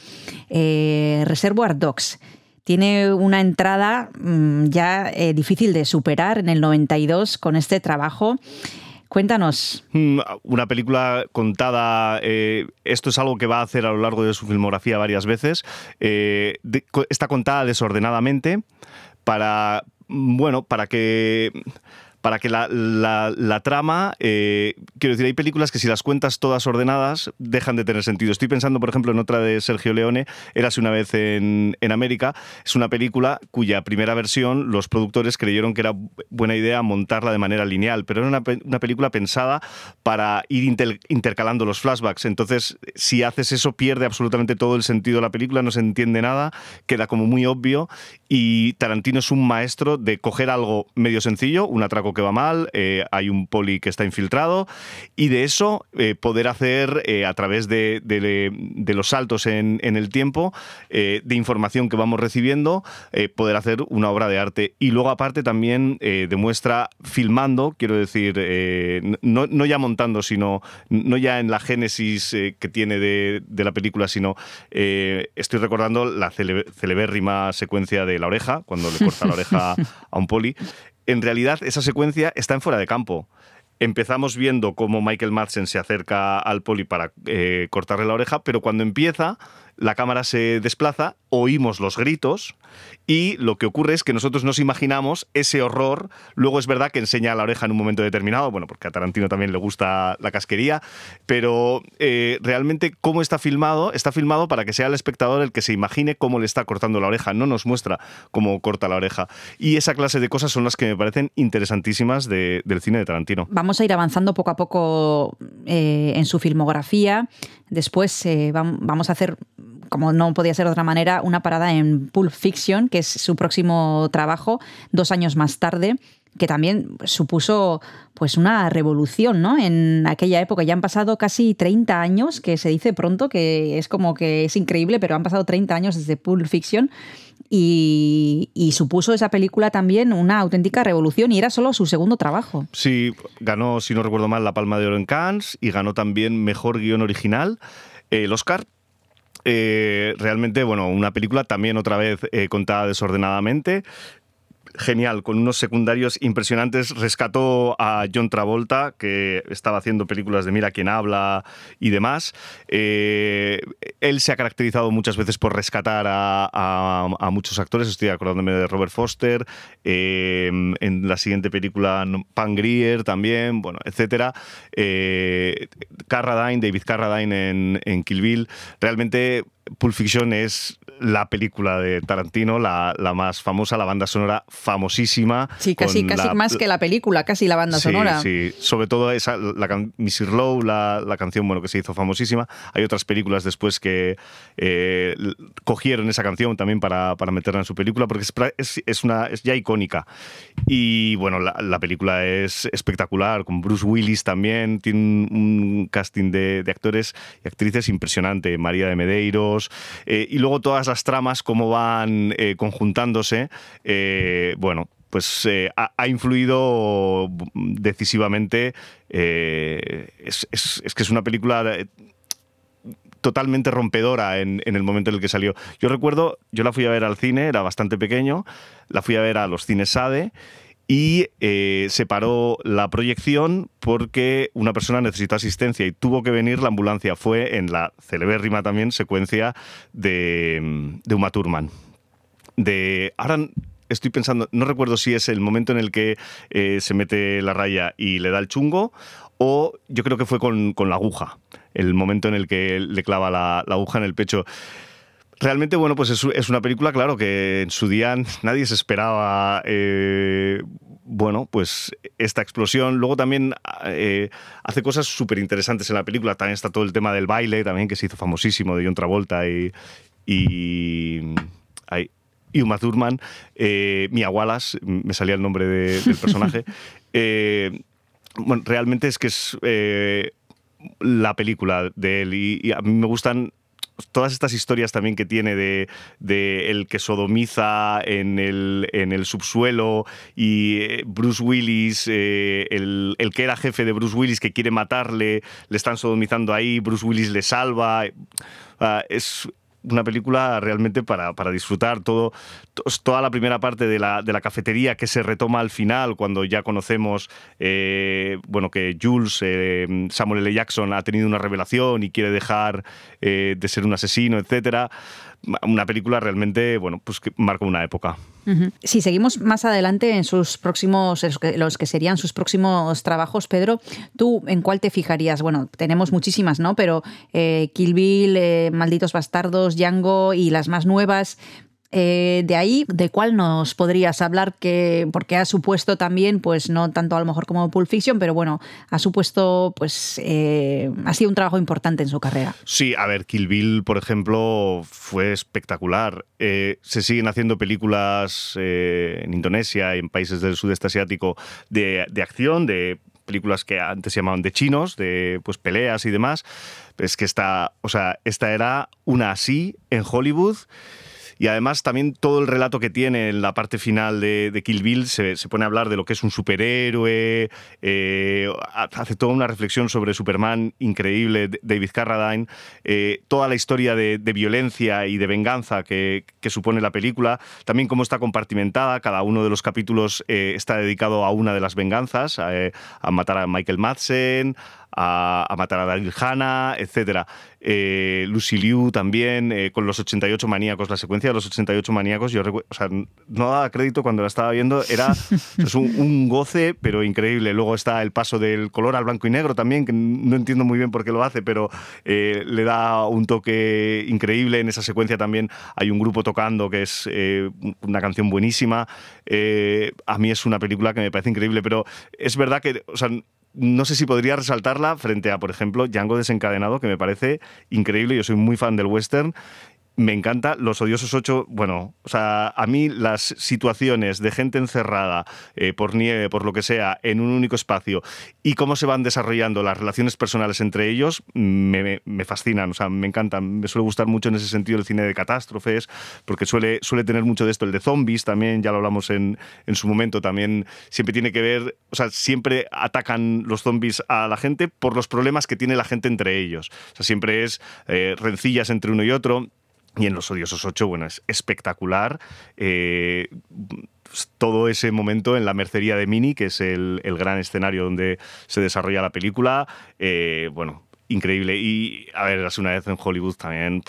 B: eh, Reservoir Dogs. Tiene una entrada mm, ya eh, difícil de superar en el 92 con este trabajo. Cuéntanos.
F: Mm, Una película contada, eh, esto es algo que va a hacer a lo largo de su filmografía varias veces, eh, está contada desordenadamente para, mm, bueno, para que... Para que la, la- trama, eh, quiero decir, hay películas que si las cuentas todas ordenadas dejan de tener sentido. Estoy pensando, por ejemplo, en otra de Sergio Leone, Érase una vez en, en América. Es una película cuya primera versión los productores creyeron que era buena idea montarla de manera lineal, pero era una, una película pensada para ir inter- intercalando los flashbacks. Entonces, si haces eso, pierde absolutamente todo el sentido de la película, no se entiende nada, queda como muy obvio. Y Tarantino es un maestro de coger algo medio sencillo, un atraco que va mal, eh, hay un poli que está infiltrado, y de eso eh, poder hacer eh, a través de, de- de los saltos en, en el tiempo, de información que vamos recibiendo, poder hacer una obra de arte. Y luego aparte también demuestra filmando, quiero decir, no, no ya montando, sino no ya en la génesis que tiene de, de la película, sino estoy recordando la cele- celebérrima secuencia de la oreja, cuando le corta la oreja a un poli. En realidad esa secuencia está en fuera de campo. Empezamos viendo cómo Michael Madsen se acerca al poli para eh, cortarle la oreja, pero cuando empieza, la cámara se desplaza, oímos los gritos y lo que ocurre es que nosotros nos imaginamos ese horror. Luego es verdad que enseña la oreja en un momento determinado, bueno, porque a Tarantino también le gusta la casquería, pero eh, realmente cómo está filmado, está filmado para que sea el espectador el que se imagine cómo le está cortando la oreja, no nos muestra cómo corta la oreja. Y esa clase de cosas son las que me parecen interesantísimas de- del cine de Tarantino.
B: Vamos a ir avanzando poco a poco eh, en su filmografía. Después eh, vam- vamos a hacer, como no podía ser de otra manera, una parada en Pulp Fiction, que es su próximo trabajo, dos años más tarde que también supuso pues una revolución, ¿no? En aquella época ya han pasado casi 30 años, que se dice pronto, que es como que es increíble, pero han pasado 30 años desde Pulp Fiction y, y supuso esa película también una auténtica revolución y era solo su segundo trabajo.
F: Sí, ganó, si no recuerdo mal, la Palma de Oro en Cannes y ganó también Mejor Guión Original, eh, el Oscar. Eh, realmente, bueno, una película también otra vez eh, contada desordenadamente. Genial, con unos secundarios impresionantes. Rescató a John Travolta, que estaba haciendo películas de Mira quién habla y demás. Eh, él se ha caracterizado muchas veces por rescatar a, muchos actores. Estoy acordándome de Robert Foster. eh, en la siguiente película, Pan Grier también, bueno, etcétera. Eh, Carradine, David Carradine en, en Kill Bill. Realmente Pulp Fiction es la película de Tarantino, la, la más famosa, la banda sonora famosísima.
B: Sí, casi, casi
F: la-
B: más que la película, casi la banda
F: Sí,
B: sonora.
F: Sí, sobre todo esa, la Missy Low, la, la canción bueno, que se hizo famosísima. Hay otras películas después que eh, cogieron esa canción también para, para meterla en su película, porque es, es, es una, es ya icónica. Y bueno, la, la película es espectacular, con Bruce Willis también, tiene un, un casting de, de actores y actrices impresionante, María de Eh, y luego todas las tramas, cómo van eh, conjuntándose, eh, bueno, pues ha, influido decisivamente. es, es- que es una película totalmente rompedora en, en el momento en el que salió. Yo recuerdo, yo la fui a ver al cine, era bastante pequeño, la fui a ver a los cines SADE y eh, se paró la proyección porque una persona necesitó asistencia y tuvo que venir la ambulancia. Fue en la celebérrima también secuencia de, de Uma Thurman de. Ahora estoy pensando, no recuerdo si es el momento en el que eh, se mete la raya y le da el chungo, o yo creo que fue con, con la aguja, el momento en el que le clava la, la aguja en el pecho. Realmente, bueno, pues es, es una película, claro, que en su día nadie se esperaba. eh, bueno, pues esta explosión. Luego también eh, hace cosas súper interesantes en la película. También está todo el tema del baile, también que se hizo famosísimo de John Travolta y. y ay, y Uma Thurman, eh, Mia Wallace, me salía el nombre de- del personaje. Eh, bueno, realmente es que es la película de él y, y a mí me gustan todas estas historias también que tiene de, de el que sodomiza en el, en el subsuelo y eh, Bruce Willis, eh, el, el que era jefe de Bruce Willis que quiere matarle, le están sodomizando ahí, Bruce Willis le salva. Ah, es una película realmente para, para disfrutar todo, to- toda la primera parte de la, de la cafetería que se retoma al final cuando ya conocemos eh, bueno que Jules eh, Samuel L. Jackson ha tenido una revelación y quiere dejar eh, de ser un asesino etcétera una película realmente bueno pues que una época.
B: Si seguimos más adelante en sus próximos, en los que- los que serían sus próximos trabajos, Pedro, ¿tú en cuál te fijarías? Bueno, tenemos muchísimas, ¿no? Pero eh, Kill Bill, eh, Malditos Bastardos, Django y las más nuevas. Eh, de ahí, ¿de cuál nos podrías hablar? Que, porque ha supuesto también, pues no tanto a lo mejor como Pulp Fiction, pero bueno, ha supuesto, pues, eh, ha sido un trabajo importante en su carrera.
F: Sí, a ver, Kill Bill, por ejemplo, fue espectacular. Eh, se siguen haciendo películas en Indonesia y en países del sudeste asiático de, de acción, de películas que antes se llamaban de chinos, de pues peleas y demás. Es que esta, o sea, esta era una así en Hollywood. Y además también todo el relato que tiene en la parte final de, Kill Bill se, pone a hablar de lo que es un superhéroe, eh, hace toda una reflexión sobre Superman increíble, David Carradine, eh, toda la historia de, violencia y de venganza que, que supone la película, también cómo está compartimentada, cada uno de los capítulos eh, está dedicado a una de las venganzas, a matar a Michael Madsen, a, a matar a Daryl Hannah, etc. Eh, Lucy Liu también, eh, con los 88 maníacos, la secuencia de los 88 maníacos, yo no daba crédito cuando la estaba viendo, era un, goce, pero increíble. Luego está el paso del color al blanco y negro también, que no entiendo muy bien por qué lo hace, pero eh, le da un toque increíble. En esa secuencia también hay un grupo tocando que es eh, una canción buenísima. A mí es una película que me parece increíble, pero es verdad que, no sé si podría resaltarla frente a, por ejemplo, Django desencadenado, que me parece increíble. Yo soy muy fan del western. Me encanta Los Odiosos 8. Bueno, o sea, a mí las situaciones de gente encerrada eh, por nieve, por lo que sea, en un único espacio y cómo se van desarrollando las relaciones personales entre ellos me, me- me fascinan. O sea, me encantan. Me suele gustar mucho en ese sentido el cine de catástrofes, porque suele, suele tener mucho de esto. El de zombies también, ya lo hablamos en, en su momento, también siempre tiene que ver, o sea, siempre atacan los zombies a la gente por los problemas que tiene la gente entre ellos. O sea, siempre es eh, rencillas entre uno y otro. Y en Los Odiosos 8, bueno, es espectacular. eh, todo ese momento en la mercería de Mini, que es el, el gran escenario donde se desarrolla la película. eh, bueno, increíble. Y a ver, hace una vez en Hollywood también.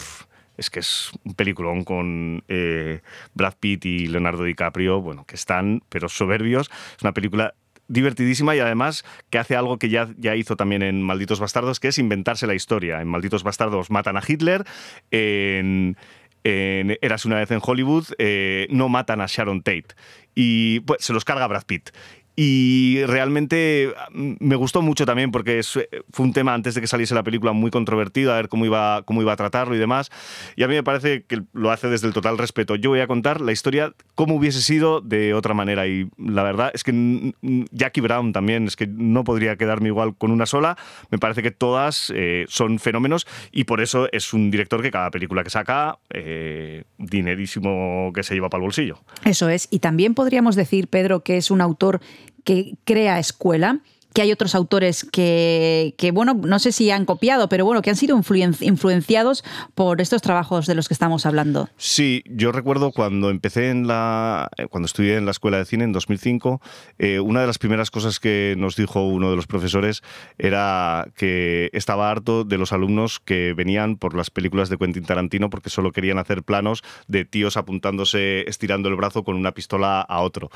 F: es que es un peliculón con eh, Brad Pitt y Leonardo DiCaprio, bueno, que están, pero soberbios. Es una película divertidísima y además que hace algo que ya, ya hizo también en Malditos Bastardos, que es inventarse la historia. En Malditos Bastardos matan a Hitler, en, en Eras una vez en Hollywood eh, no matan a Sharon Tate y pues, se los carga Brad Pitt. Y realmente mm, me gustó mucho también porque es- fue un tema antes de que saliese la película muy controvertido, a ver cómo iba, cómo iba a tratarlo y demás. Y a mí me parece que lo hace desde el total respeto. Yo voy a contar la historia como hubiese sido de otra manera. Y la verdad es que Jackie Brown también, es que no podría quedarme igual con una sola. Me parece que todas eh, son fenómenos y por eso es un director que cada película que saca, eh, dinerísimo que se lleva para el bolsillo.
B: Eso es. Y también podríamos decir, Pedro, que es un autor que crea escuela, que hay otros autores que, bueno, no sé si han copiado, pero bueno, que han sido influen- influenciados por estos trabajos de los que estamos hablando.
F: Sí, yo recuerdo cuando empecé en la. eh, cuando estudié en la escuela de cine en 2005, eh, una de las primeras cosas que nos dijo uno de los profesores era que estaba harto de los alumnos que venían por las películas de Quentin Tarantino porque solo querían hacer planos de tíos apuntándose, estirando el brazo con una pistola a otro.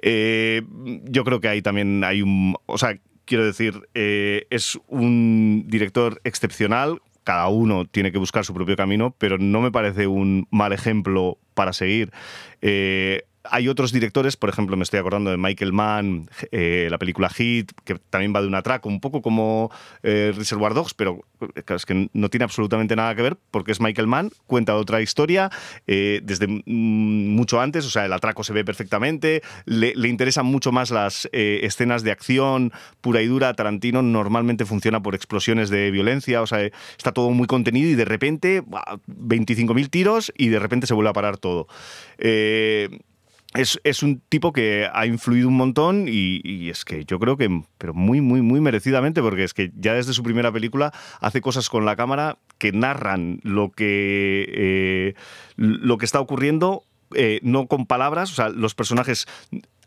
F: Eh, yo creo que ahí también hay un. Quiero decir, eh, es un director excepcional. Cada uno tiene que buscar su propio camino, pero no me parece un mal ejemplo para seguir. Eh, hay otros directores, por ejemplo, me estoy acordando de Michael Mann, eh, la película Hit, que también va de un atraco, un poco como eh, Reservoir Dogs, pero eh, es que no tiene absolutamente nada que ver porque es Michael Mann, cuenta otra historia desde mucho antes, o sea, el atraco se ve perfectamente, le, le interesan mucho más las escenas de acción pura y dura. Tarantino normalmente funciona por explosiones de violencia, o sea, está todo muy contenido y de repente ¡buah! 25.000 tiros y de repente se vuelve a parar todo. Eh, es, es un tipo que ha influido un montón y, es que yo creo que, pero muy, muy, muy merecidamente, porque es que ya desde su primera película hace cosas con la cámara que narran lo que, eh, lo que está ocurriendo, eh, no con palabras, o sea, los personajes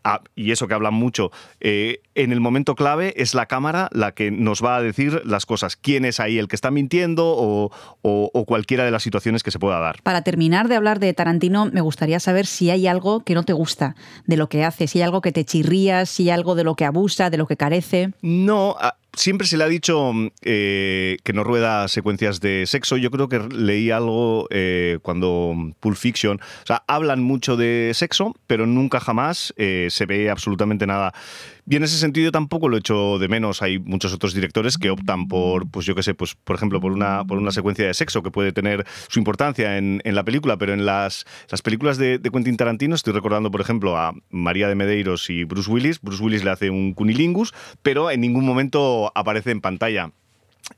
F: ah, y eso que hablan mucho, eh, en el momento clave es la cámara la que nos va a decir las cosas. ¿Quién es ahí el que está mintiendo o, o- o cualquiera de las situaciones que se pueda dar?
B: Para terminar de hablar de Tarantino, me gustaría saber si hay algo que no te gusta de lo que hace, si hay algo que te chirría, si hay algo de lo que abusa, de lo que carece.
F: No, a- siempre se le ha dicho mm, eh, que no rueda secuencias de sexo. Yo creo que leí algo eh, cuando Pulp Fiction. O sea, hablan mucho de sexo, pero nunca jamás eh, se ve absolutamente nada. Y en ese sentido tampoco lo echo de menos. Hay muchos otros directores que optan por, pues yo qué sé, pues por ejemplo, por una, por una secuencia de sexo que puede tener su importancia en, en la película, pero en las, las películas de, Quentin Tarantino estoy recordando, por ejemplo, a María de Medeiros y Bruce Willis. Bruce Willis le hace un cunilingus, pero en ningún momento aparece en pantalla.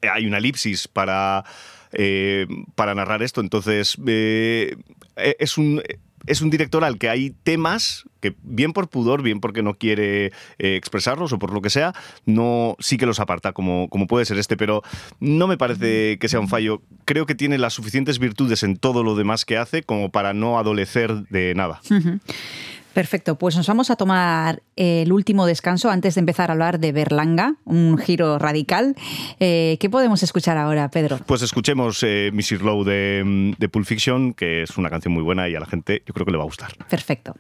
F: Hay una elipsis para, eh, para narrar esto, entonces eh, es un... Es un director al que hay temas que, bien por pudor, bien porque no quiere eh, expresarlos o por lo que sea, no sí que los aparta, como, como puede ser este, pero no me parece que sea un fallo. Creo que tiene las suficientes virtudes en todo lo demás que hace como para no adolecer de nada.
B: Perfecto, pues nos vamos a tomar el último descanso antes de empezar a hablar de Berlanga, un giro radical. Eh, ¿Qué podemos escuchar ahora, Pedro?
F: Pues escuchemos eh, Mrs. Low de, mm, de Pulp Fiction, que es una canción muy buena y a la gente yo creo que le va a gustar.
B: Perfecto.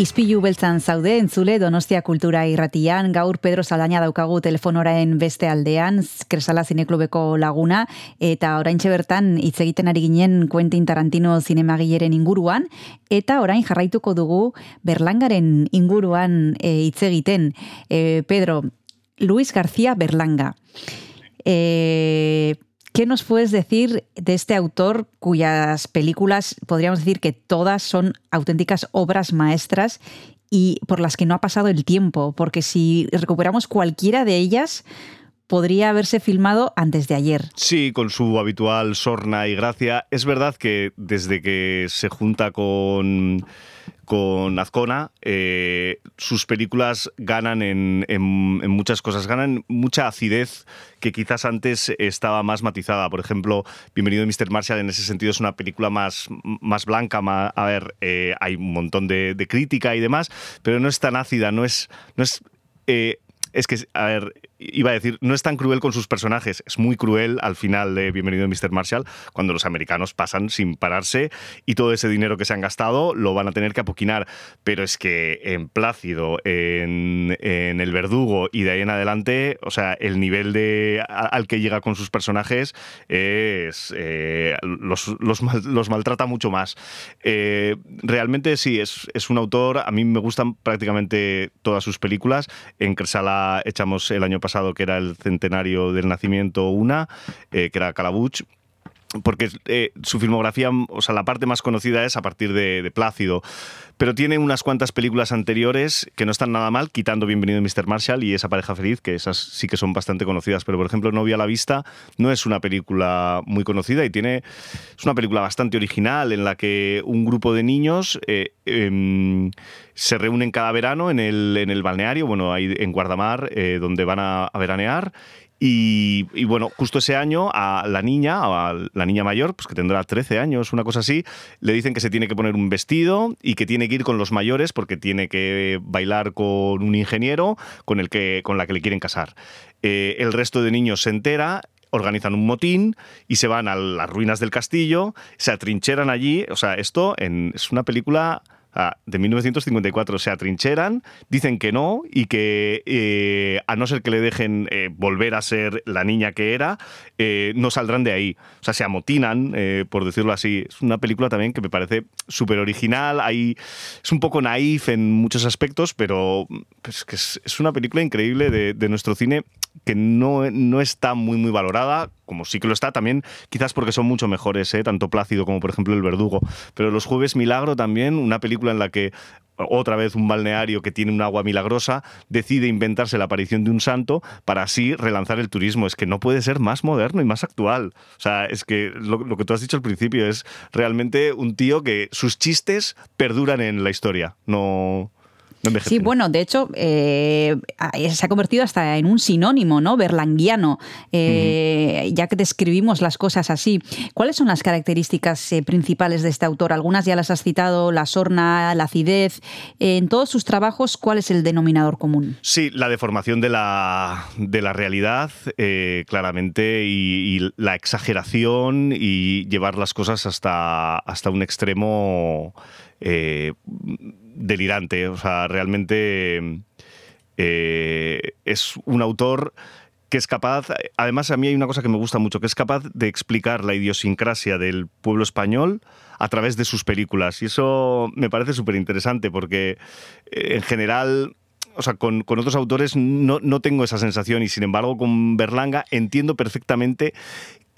B: Izpilu beltzan zaude, entzule Donostia Kultura irratian, gaur Pedro Saldaña daukagu telefonoraen beste aldean, Kresala Zineklubeko laguna, eta oraintxe bertan hitz egiten ari ginen Quentin Tarantino zinemagileren inguruan, eta orain jarraituko dugu Berlangaren inguruan eh, hitz egiten. Eh, Pedro, Luis García Berlanga. Eh, ¿Qué nos puedes decir de este autor cuyas películas podríamos decir que todas son auténticas obras maestras y por las que no ha pasado el tiempo? Porque si recuperamos cualquiera de ellas, podría haberse filmado antes de ayer.
F: Sí, con su habitual sorna y gracia. Es verdad que desde que se junta con, con Azcona, eh, sus películas ganan en, muchas cosas, ganan mucha acidez que quizás antes estaba más matizada. Por ejemplo, Bienvenido Mr. Marshall en ese sentido es una película más, más blanca, a ver, eh, hay un montón de, de crítica y demás, pero no es tan ácida, no es... No es eh, es que, a ver, iba a decir, no es tan cruel con sus personajes, es muy cruel al final de Bienvenido Mr. Marshall, cuando los americanos pasan sin pararse y todo ese dinero que se han gastado lo van a tener que apoquinar. Pero es que en Plácido, en, en El Verdugo y de ahí en adelante, o sea, el nivel de, al que llega con sus personajes es. eh, los, los maltrata mucho más. Eh, realmente sí, es, es un autor, a mí me gustan prácticamente todas sus películas. En Cresala echamos el año pasado, que era el centenario del nacimiento, una, eh, que era Calabuch. Porque eh, su filmografía, o sea, la parte más conocida es a partir de, Plácido. Pero tiene unas cuantas películas anteriores que no están nada mal, quitando Bienvenido Mr. Marshall y esa pareja feliz, que esas sí que son bastante conocidas. Pero, por ejemplo, Novia a la vista no es una película muy conocida y tiene. Es una película bastante original en la que un grupo de niños eh, em, se reúnen cada verano en el, en el balneario, bueno, ahí en Guardamar, eh, donde van a, a veranear. Y, bueno, justo ese año a la niña, a la niña mayor, pues que tendrá 13 años, una cosa así, le dicen que se tiene que poner un vestido y que tiene que ir con los mayores porque tiene que bailar con un ingeniero con el que, con la que le quieren casar. Eh, el resto de niños se entera organizan un motín y se van a las ruinas del castillo, se atrincheran allí, o sea, esto en- es una película ah, de 1954, se atrincheran, dicen que no y que eh, a no ser que le dejen eh, volver a ser la niña que era, eh, no saldrán de ahí. O sea, se amotinan, por decirlo así. Es una película también que me parece súper original, es un poco naif en muchos aspectos, pero pues, que es, una película increíble de nuestro cine que no, no está muy, muy valorada, como sí que lo está también, quizás porque son mucho mejores, ¿eh? tanto Plácido como por ejemplo El Verdugo. Pero Los Jueves Milagro también, una película en la que otra vez un balneario que tiene un agua milagrosa decide inventarse la aparición de un santo para así relanzar el turismo. Es que no puede ser más moderno y más actual. O sea, es que lo, lo que tú has dicho al principio es realmente un tío que sus chistes perduran en la historia, no, no.
B: Sí, bueno, de hecho, eh, se ha convertido hasta en un sinónimo, ¿no? Berlanguiano, eh, ya que describimos las cosas así. ¿Cuáles son las características eh, principales de este autor? Algunas ya las has citado, la sorna, la acidez. Eh, en todos sus trabajos, ¿cuál es el denominador común?
F: Sí, la deformación de la, de la realidad, eh, claramente, y, y la exageración y llevar las cosas hasta, hasta un extremo eh, delirante. O sea, realmente eh, es un autor que es capaz, además a mí hay una cosa que me gusta mucho, que es capaz de explicar la idiosincrasia del pueblo español a través de sus películas. Y eso me parece súper interesante porque eh, en general o sea, con, con otros autores no, no tengo esa sensación y sin embargo con Berlanga entiendo perfectamente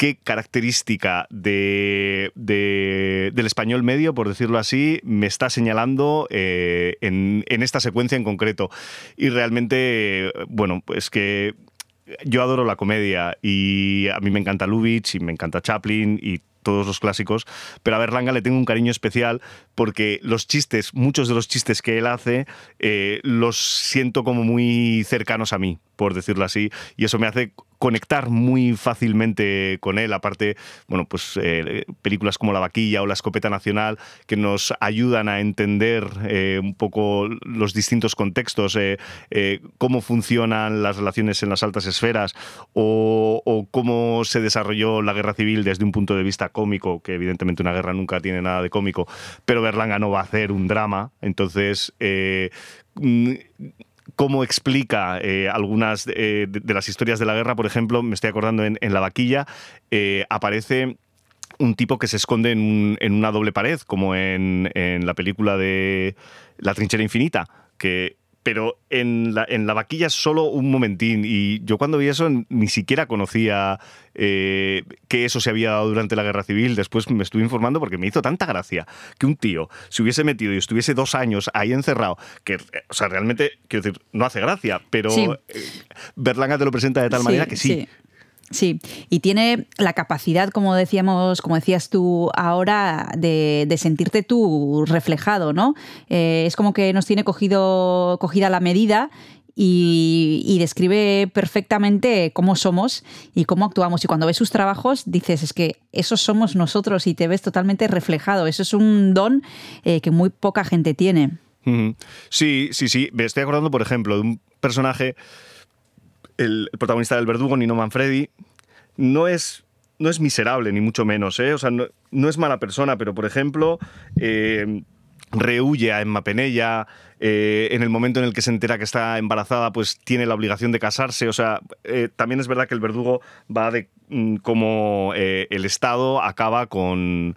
F: qué característica de, de- del español medio, por decirlo así, me está señalando eh, en, esta secuencia en concreto. Y realmente, bueno, pues que yo adoro la comedia y a mí me encanta Lubitsch y me encanta Chaplin y todos los clásicos, pero a Berlanga le tengo un cariño especial porque los chistes, muchos de los chistes que él hace, eh, los siento como muy cercanos a mí, por decirlo así, y eso me hace conectar muy fácilmente con él. Aparte, bueno, pues eh, películas como La Vaquilla o La Escopeta Nacional que nos ayudan a entender eh, un poco los distintos contextos, eh, cómo funcionan las relaciones en las altas esferas o, o cómo se desarrolló la guerra civil desde un punto de vista cómico, que evidentemente una guerra nunca tiene nada de cómico, pero Berlanga no va a hacer un drama, entonces... cómo explica eh, algunas eh, de, las historias de la guerra, por ejemplo, me estoy acordando en, La Vaquilla, eh, aparece un tipo que se esconde en una doble pared, como en, en la película de La trinchera infinita, que pero en la, en la vaquilla solo un momentín. Y yo cuando vi eso ni siquiera conocía eh, que eso se había dado durante la guerra civil. Después me estuve informando porque me hizo tanta gracia que un tío se hubiese metido y estuviese dos años ahí encerrado, que, eh, o sea, realmente, quiero decir, no hace gracia, pero
B: Sí.
F: eh, Berlanga te lo presenta de tal
B: Sí,
F: manera que sí.
B: Sí, y tiene la capacidad, como decíamos, como decías tú ahora, de, de sentirte tú reflejado, ¿no? Eh, es como que nos tiene cogido, cogida la medida y, describe perfectamente cómo somos y cómo actuamos. Y cuando ves sus trabajos, dices, es que esos somos nosotros y te ves totalmente reflejado. Eso es un don eh, que muy poca gente tiene.
F: Sí, sí, sí. Me estoy acordando, por ejemplo, de un personaje, el, protagonista del verdugo, Nino Manfredi, no es, no es miserable, ni mucho menos, ¿eh? O sea, no, no es mala persona, pero, por ejemplo, eh, rehuye a Emma Penella, eh, en el momento en el que se entera que está embarazada, pues tiene la obligación de casarse. O sea, eh, también es verdad que el verdugo va de mm, cómo eh, el Estado acaba con,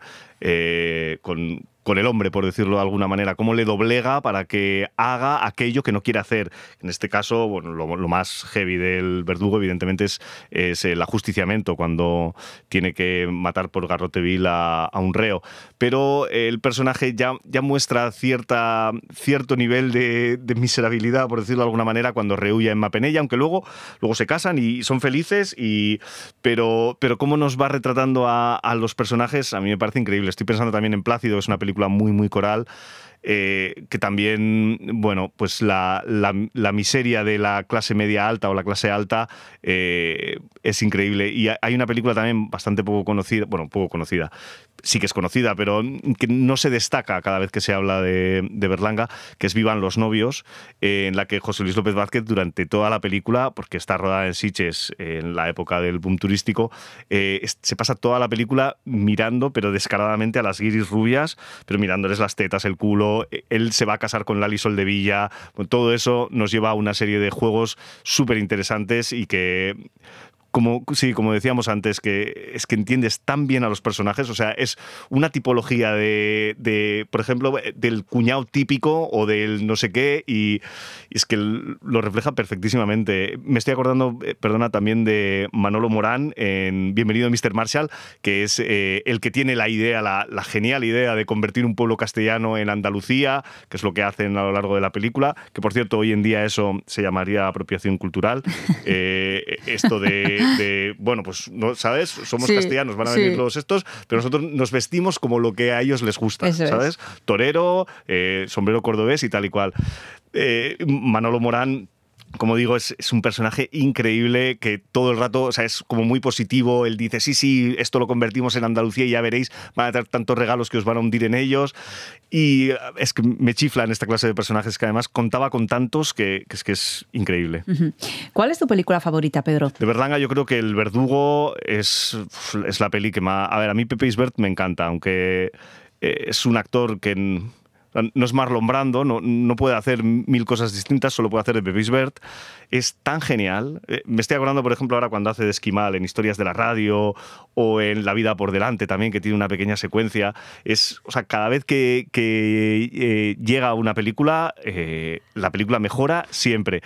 F: con, con el hombre, por decirlo de alguna manera, cómo le doblega para que haga aquello que no quiere hacer. En este caso, bueno, lo, lo más heavy del verdugo, evidentemente, es, es el ajusticiamiento, cuando tiene que matar por garrote vil a, a un reo. Pero el personaje ya, ya muestra cierta, cierto nivel de, de miserabilidad, por decirlo de alguna manera, cuando rehuye a Emma Penella, aunque luego, luego se casan y son felices, y, pero, pero cómo nos va retratando a, a los personajes, a mí me parece increíble. Estoy pensando también en Plácido, es una película muy, muy coral. Eh, que también, bueno, pues la, la- miseria de la clase media alta o la clase alta eh, es increíble. Y ha- hay una película también bastante poco conocida, bueno, poco conocida, sí que es conocida, pero que no se destaca cada vez que se habla de, de Berlanga, que es Vivan los novios, eh, en la que José Luis López Vázquez durante toda la película, porque está rodada en Siches en la época del boom turístico, se pasa toda la película mirando, pero descaradamente a las guiris rubias, pero mirándoles las tetas, el culo. Eh, Él se va a casar con Lali Soldevilla. Todo eso nos lleva a una serie de juegos súper interesantes y que como, sí, como decíamos antes, que es que entiendes tan bien a los personajes, o sea, es una tipología de, de, por ejemplo, del cuñado típico o del no sé qué, y, y es que lo refleja perfectísimamente. Me estoy acordando, eh, perdona, también de Manolo Morán en Bienvenido Mr. Marshall, que es eh, el que tiene la idea, la, la genial idea de convertir un pueblo castellano en Andalucía, que es lo que hacen a lo largo de la película, que por cierto, hoy en día eso se llamaría apropiación cultural. Eh, esto de, de, bueno, pues, ¿no? ¿sabes? Somos
B: Sí,
F: castellanos, van a
B: sí.
F: venir los estos, pero nosotros nos vestimos como lo que a ellos les gusta,
B: Eso es.
F: ¿sabes? Torero, eh, sombrero cordobés y tal y cual. Eh, Manolo Morán como digo, es, es un personaje increíble que todo el rato, o sea, es como muy positivo. Él dice, sí, sí, esto lo convertimos en Andalucía y ya veréis, van a tener tantos regalos que os van a hundir en ellos. Y eh, es que me chiflan esta clase de personajes que además contaba con tantos que, que es que es increíble.
B: ¿Cuál es tu película favorita, Pedro?
F: De Berlanga yo creo que El Verdugo es, es la peli que más... A ver, a mí Pepe Isbert me encanta, aunque eh, es un actor que no es Marlon Brando, no, no puede hacer mil cosas distintas, solo puede hacer de Pepe Isbert. Es tan genial. Eh, Me estoy acordando, por ejemplo, ahora cuando hace de Esquimal en Historias de la Radio o en La vida por delante también, que tiene una pequeña secuencia. Es, o sea, cada vez que, que, eh, llega una película, eh, la película mejora siempre.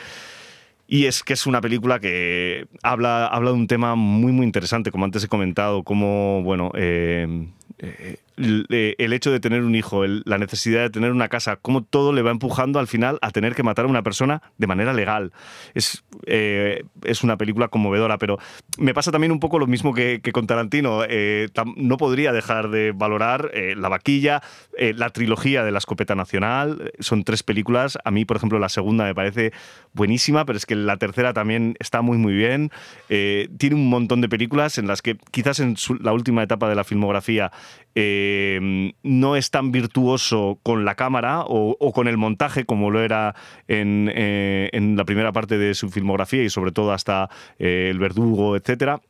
F: Y es que es una película que habla, habla de un tema muy, muy interesante, como antes he comentado, como, bueno, eh, eh, el, eh, el hecho de tener un hijo, el- la necesidad de tener una casa, cómo todo le va empujando al final a tener que matar a una persona de manera legal. Es, eh, es una película conmovedora, pero me pasa también un poco lo mismo que, que con Tarantino. Eh, no podría dejar de valorar eh, La Vaquilla, eh, la trilogía de la Escopeta Nacional. Son tres películas. A mí, por ejemplo, la segunda me parece buenísima, pero es que la tercera también está muy, muy bien. Tiene un montón de películas en las que quizás en su- la última etapa de la filmografía eh, no es tan virtuoso con la cámara o, con el montaje como lo era en, eh, en la primera parte de su filmografía y sobre todo hasta eh, El Verdugo, etcétera.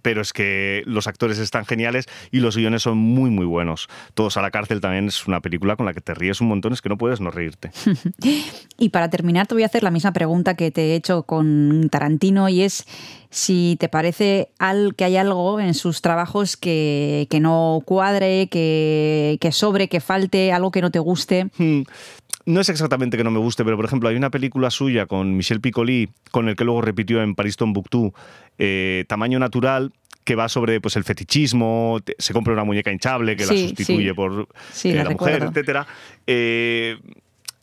F: Pero es que los actores están geniales y los guiones son muy, muy buenos. Todos a la cárcel también es una película con la que te ríes un montón, es que no puedes no reírte.
B: Y para terminar, te voy a hacer la misma pregunta que te he hecho con Tarantino y es si te parece al, que hay algo en sus trabajos que, que no cuadre, que, que sobre, que falte, algo que no te guste.
F: No es exactamente que no me guste, pero por ejemplo, hay una película suya con Michel Piccoli, con el que luego repitió en París Tombuctú, eh, Tamaño Natural, que va sobre pues el fetichismo, te- se compra una muñeca hinchable que la sustituye
B: sí.
F: por
B: Sí,
F: eh,
B: la
F: la mujer, etcétera. Eh,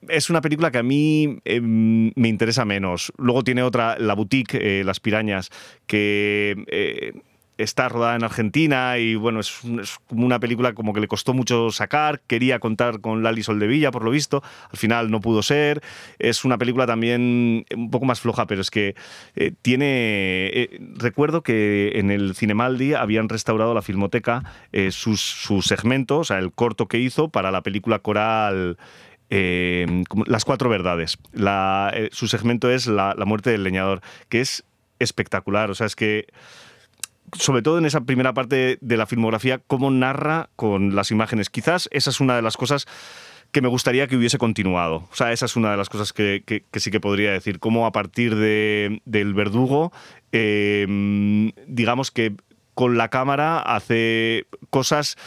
F: es una película que a mí eh, me interesa menos. Luego tiene otra, La Boutique, eh, Las Pirañas, que está rodada en Argentina y bueno, es, es una película como que le costó mucho sacar. Quería contar con Lali Soldevilla, por lo visto. Al final no pudo ser. Es una película también un poco más floja, pero es que eh, tiene... eh, recuerdo que en el Cinemaldi habían restaurado la Filmoteca eh, sus, su segmento, o sea, el corto que hizo para la película coral eh, Las Cuatro Verdades. Su segmento es la muerte del leñador, que es espectacular. O sea, es que, sobre todo en esa primera parte de la filmografía, cómo narra con las imágenes. Quizás esa es una de las cosas que me gustaría que hubiese continuado. O sea, esa es una de las cosas que, que- sí que podría decir. Cómo a partir de, del verdugo, eh, digamos que con la cámara hace cosas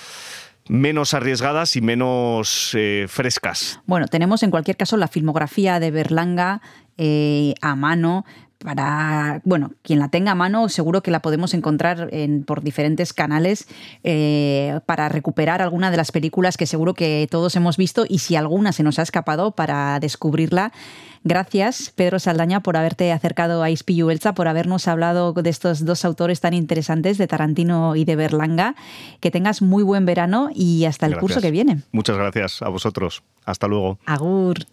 F: menos arriesgadas y menos eh, frescas.
B: Bueno, tenemos en cualquier caso la filmografía de Berlanga eh, a mano. Para, bueno, quien la tenga a mano, seguro que la podemos encontrar en, por diferentes canales eh, para recuperar alguna de las películas que seguro que todos hemos visto y si alguna se nos ha escapado para descubrirla. Gracias, Pedro Saldaña, por haberte acercado a Ispillu Belza, por habernos hablado de estos dos autores tan interesantes, de Tarantino y de Berlanga. Que tengas muy buen verano y hasta el curso que viene.
F: Muchas gracias a vosotros. Hasta luego.
B: Agur.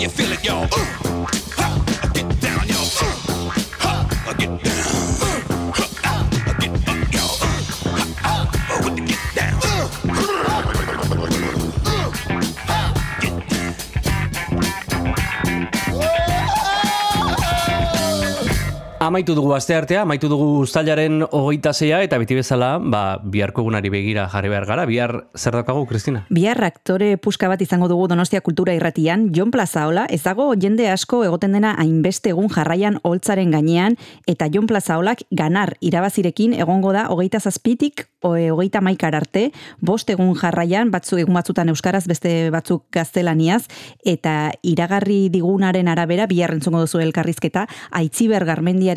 D: you feel it, y'all? Ooh.
A: Amaitu dugu aste artea, amaitu dugu uztailaren hogeita zeia, eta beti bezala, ba, biharko egunari begira jarri behar gara. Bihar zer daukagu, Kristina?
B: Bihar aktore puska bat izango dugu Donostia Kultura Irratian, Jon Plazaola, ez dago jende asko egoten dena hainbeste egun jarraian holtzaren gainean, eta Jon Plazaolak ganar irabazirekin egongo da hogeita zazpitik e, hogeita maikar arte, bost egun jarraian, batzu egun batzutan euskaraz, beste batzuk gaztelaniaz, eta iragarri digunaren arabera, bihar duzu elkarrizketa, Aitziber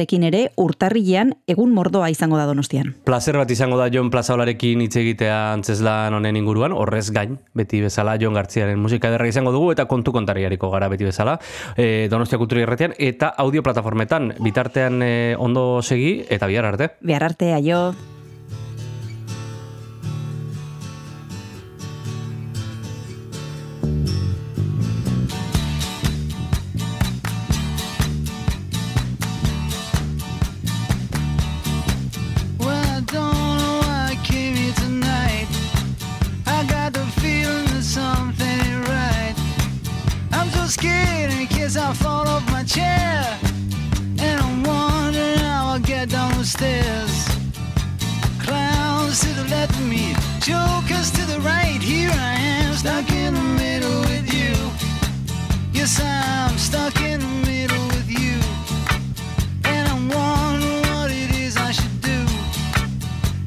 B: Garmendiarekin ere, urtarrilean egun mordoa izango da Donostian.
A: Plazer bat izango da Jon Plazaolarekin hitz egitea antzeslan honen inguruan, horrez gain, beti bezala Jon Gartziaren musika ederra izango dugu, eta kontu kontariariko gara beti bezala, e, Donostia Kultura Irratian, eta audio plataformetan, bitartean e, ondo segi, eta bihar arte.
B: Bihar arte, aio.
D: Stairs. Clowns to the left of me, jokers to the right. Here I am, stuck in the middle with you. Yes, I'm stuck in the middle with you. And I'm wondering what it is I should do.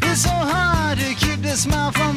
D: It's so hard to keep the smile from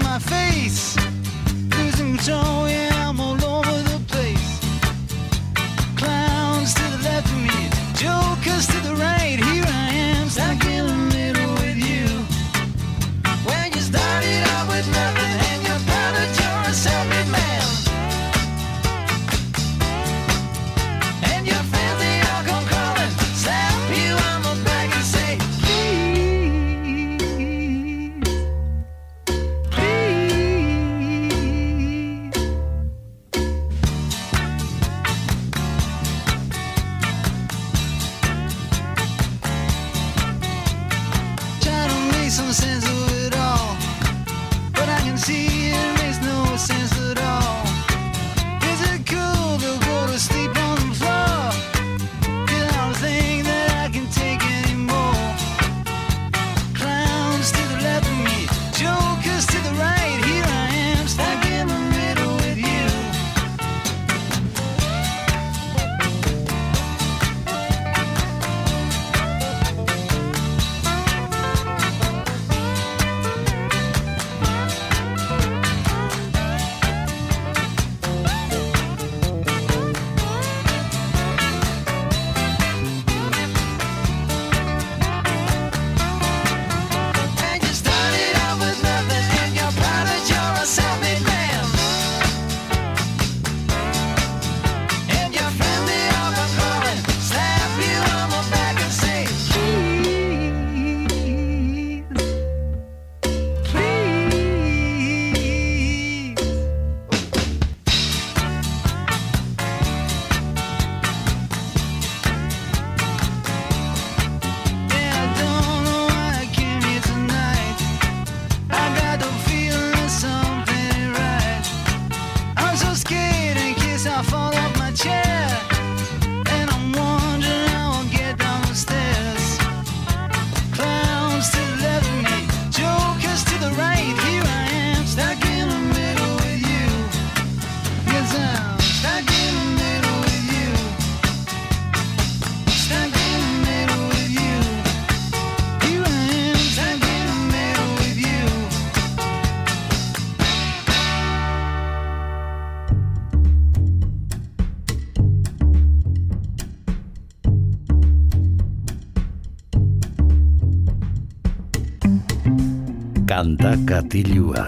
C: katilua.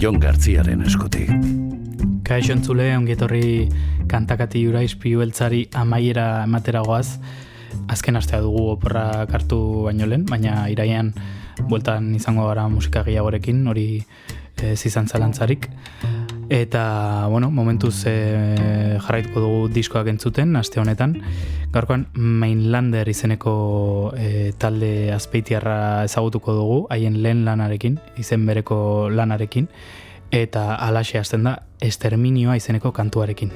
C: Jon Gartziaren eskutik.
H: Kaixo entzule, ongietorri kantakati jura izpiu beltzari amaiera ematera goaz. Azken astea dugu oporra kartu baino lehen, baina iraian bueltan izango gara musika gehiagorekin, hori ez izan zalantzarik. Eta, bueno, momentuz e, jarraituko dugu diskoak entzuten, aste honetan. Gaurkoan Mainlander izeneko e, talde azpeitiarra ezagutuko dugu, haien lehen lanarekin, izen bereko lanarekin, eta alaxe hasten da Esterminioa izeneko kantuarekin.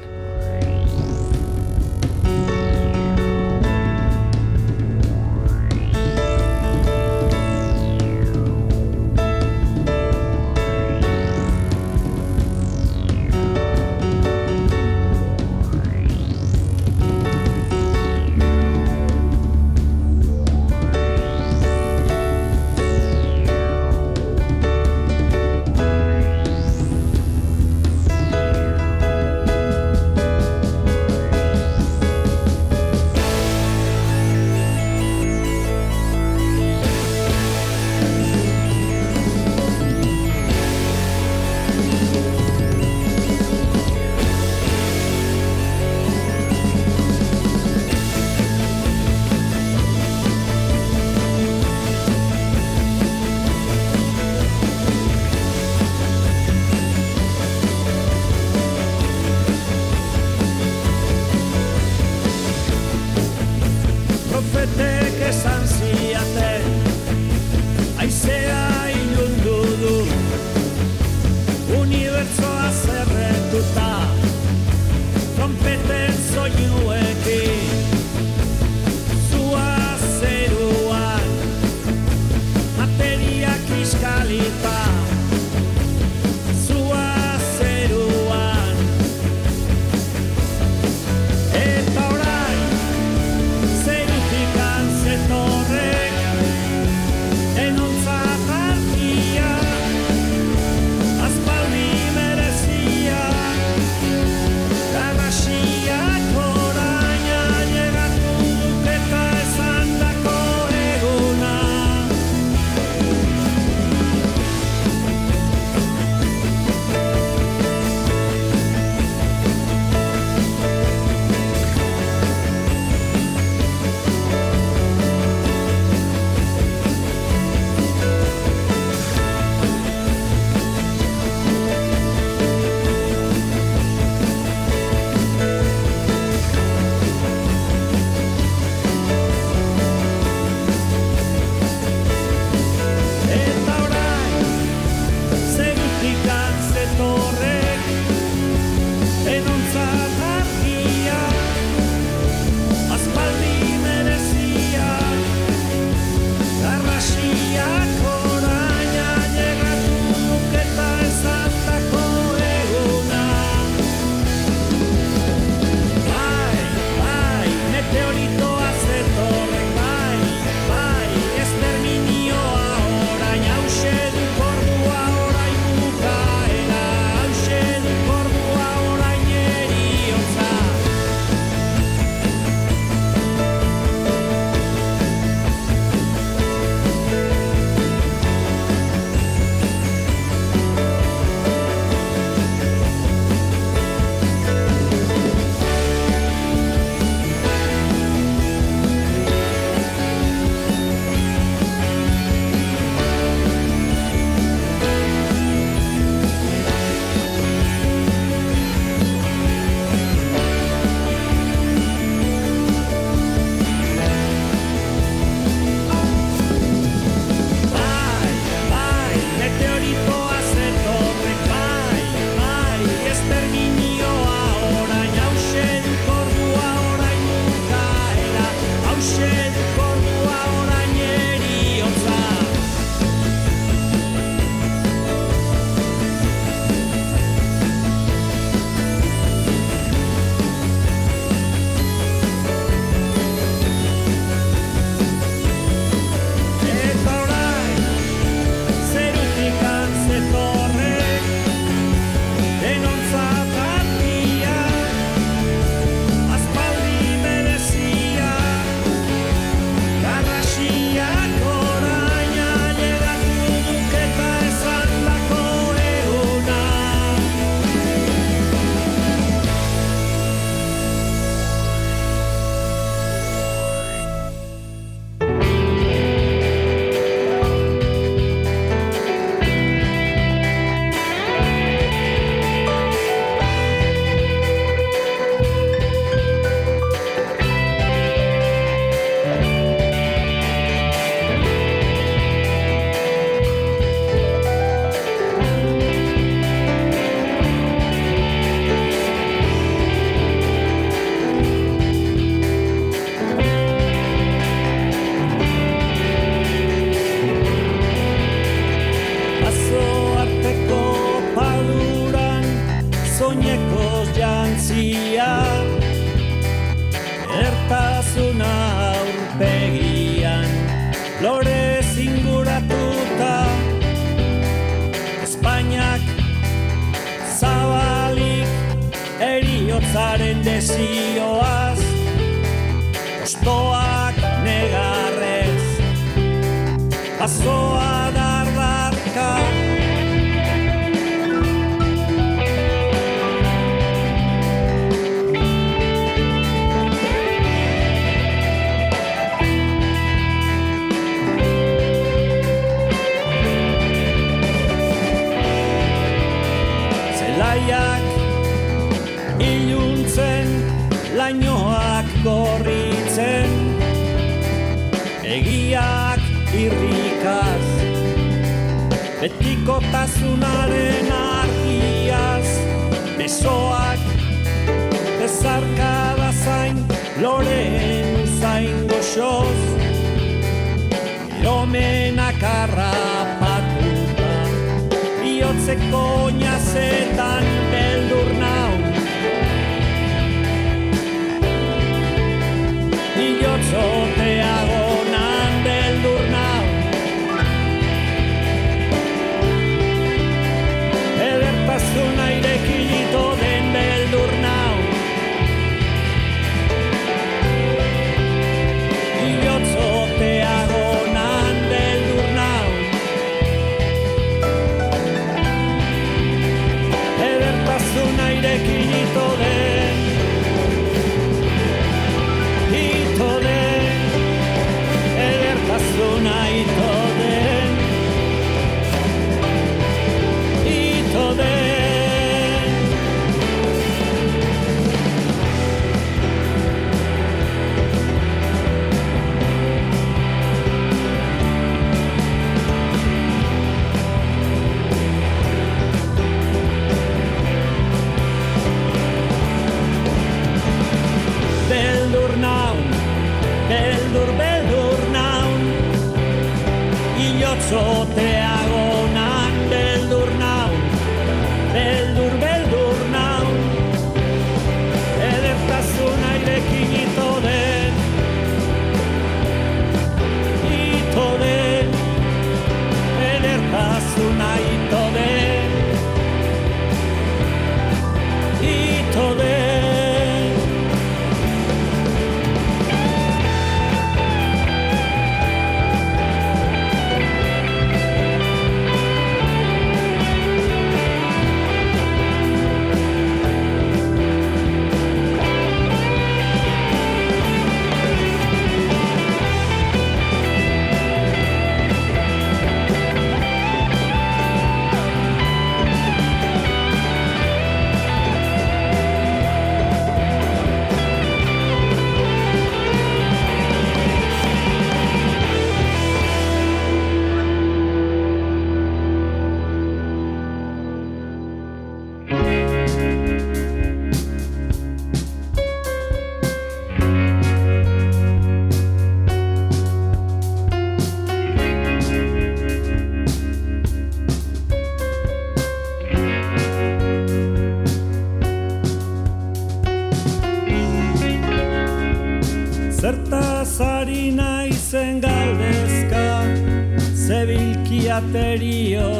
I: misterio.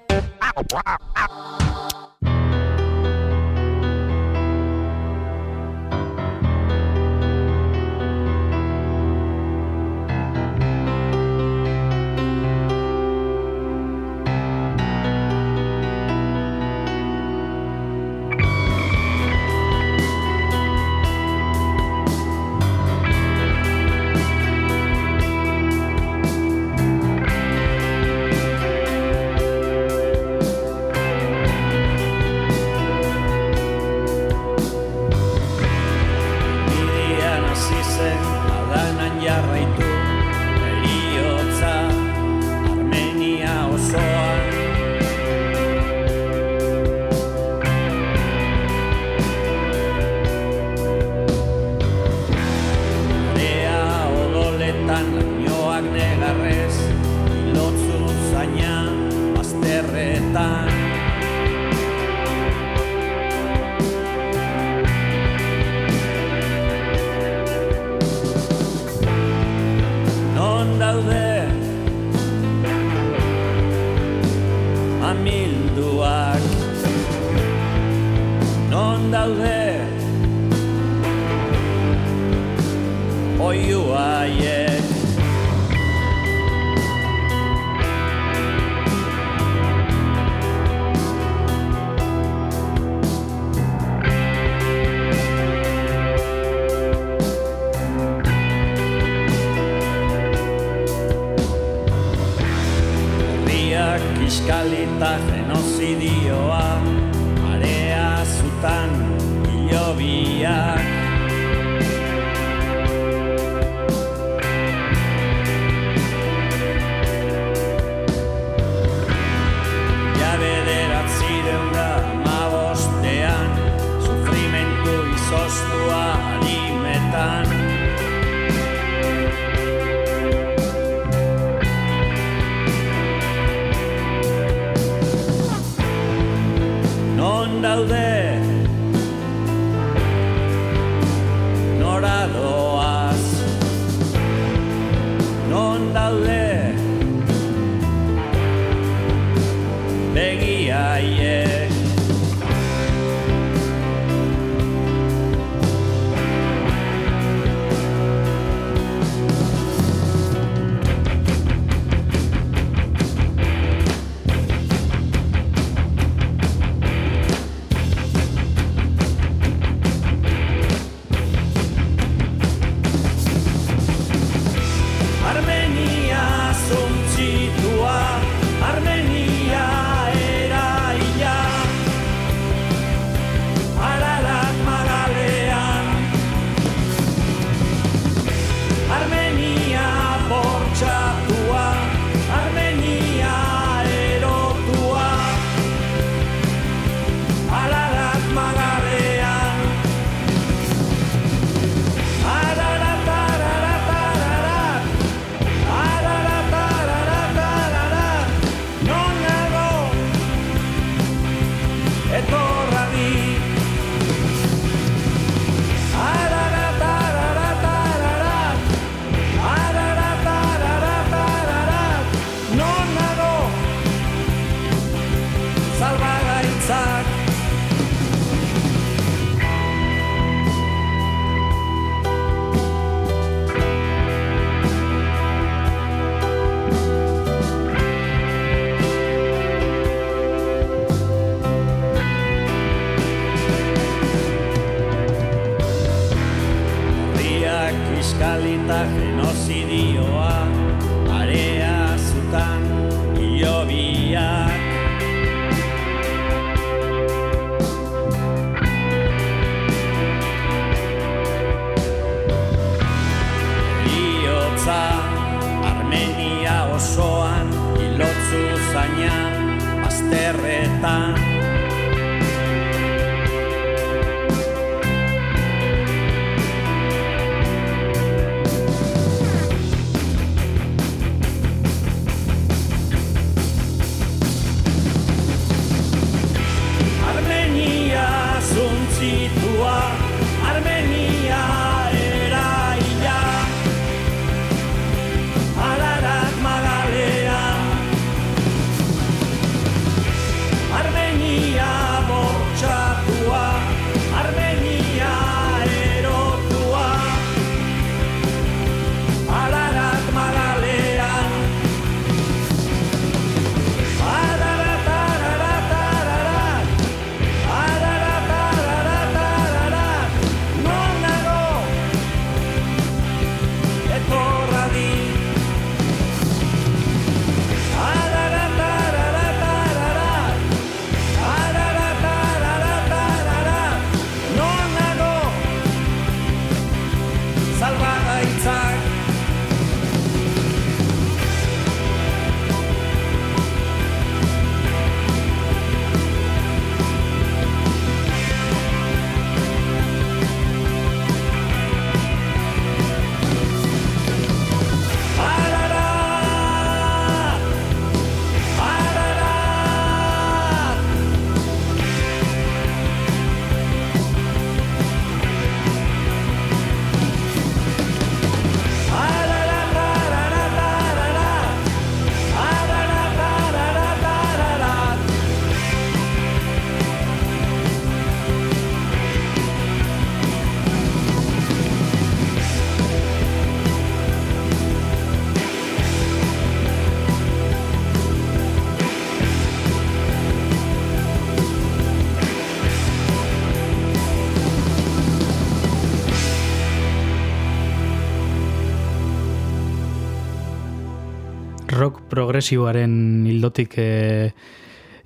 I: Progresiboaren hildotik e,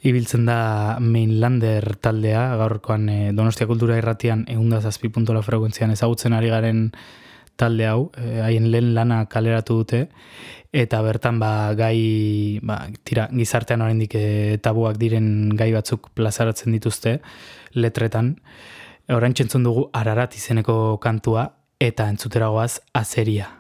I: ibiltzen da Mainlander taldea, gaurkoan e, Donostia Kultura Irratian eunda zazpi puntola frekuentzian ezagutzen ari garen talde hau, e, haien lehen lana kaleratu dute, eta bertan ba, gai, ba, tira, gizartean oraindik e, tabuak diren gai batzuk plazaratzen dituzte letretan. Orain txentzun dugu ararat izeneko kantua, eta entzuteragoaz azeria.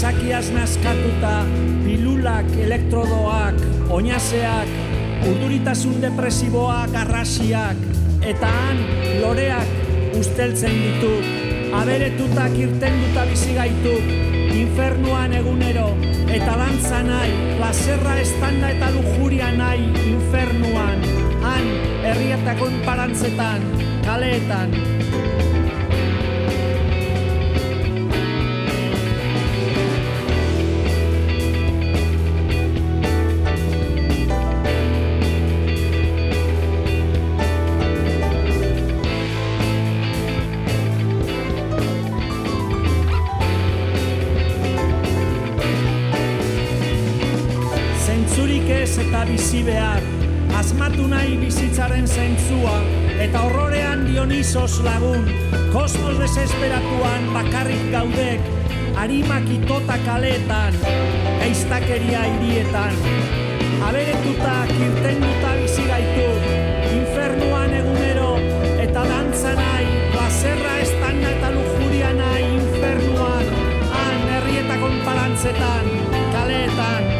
I: Izakiaz naskatuta, pilulak, elektrodoak, oinazeak, urduritasun depresiboak, arrasiak, eta han loreak usteltzen ditu, aberetutak irtenduta bizi gaitu, infernuan egunero, eta dantza nahi, plazerra estanda eta lujuria nahi, infernuan, han, herrietako enparantzetan, kaleetan, Dionisos lagun, kosmos desesperatuan bakarrik gaudek, harimak itota kaleetan, gaiztakeria hirietan, aberetutak irtenduta bizi gaitu, infernuan egunero, eta dantza nahi, plazerra estanda eta lujuria nahi, infernuan, han herrietako enparantzetan, kaleetan,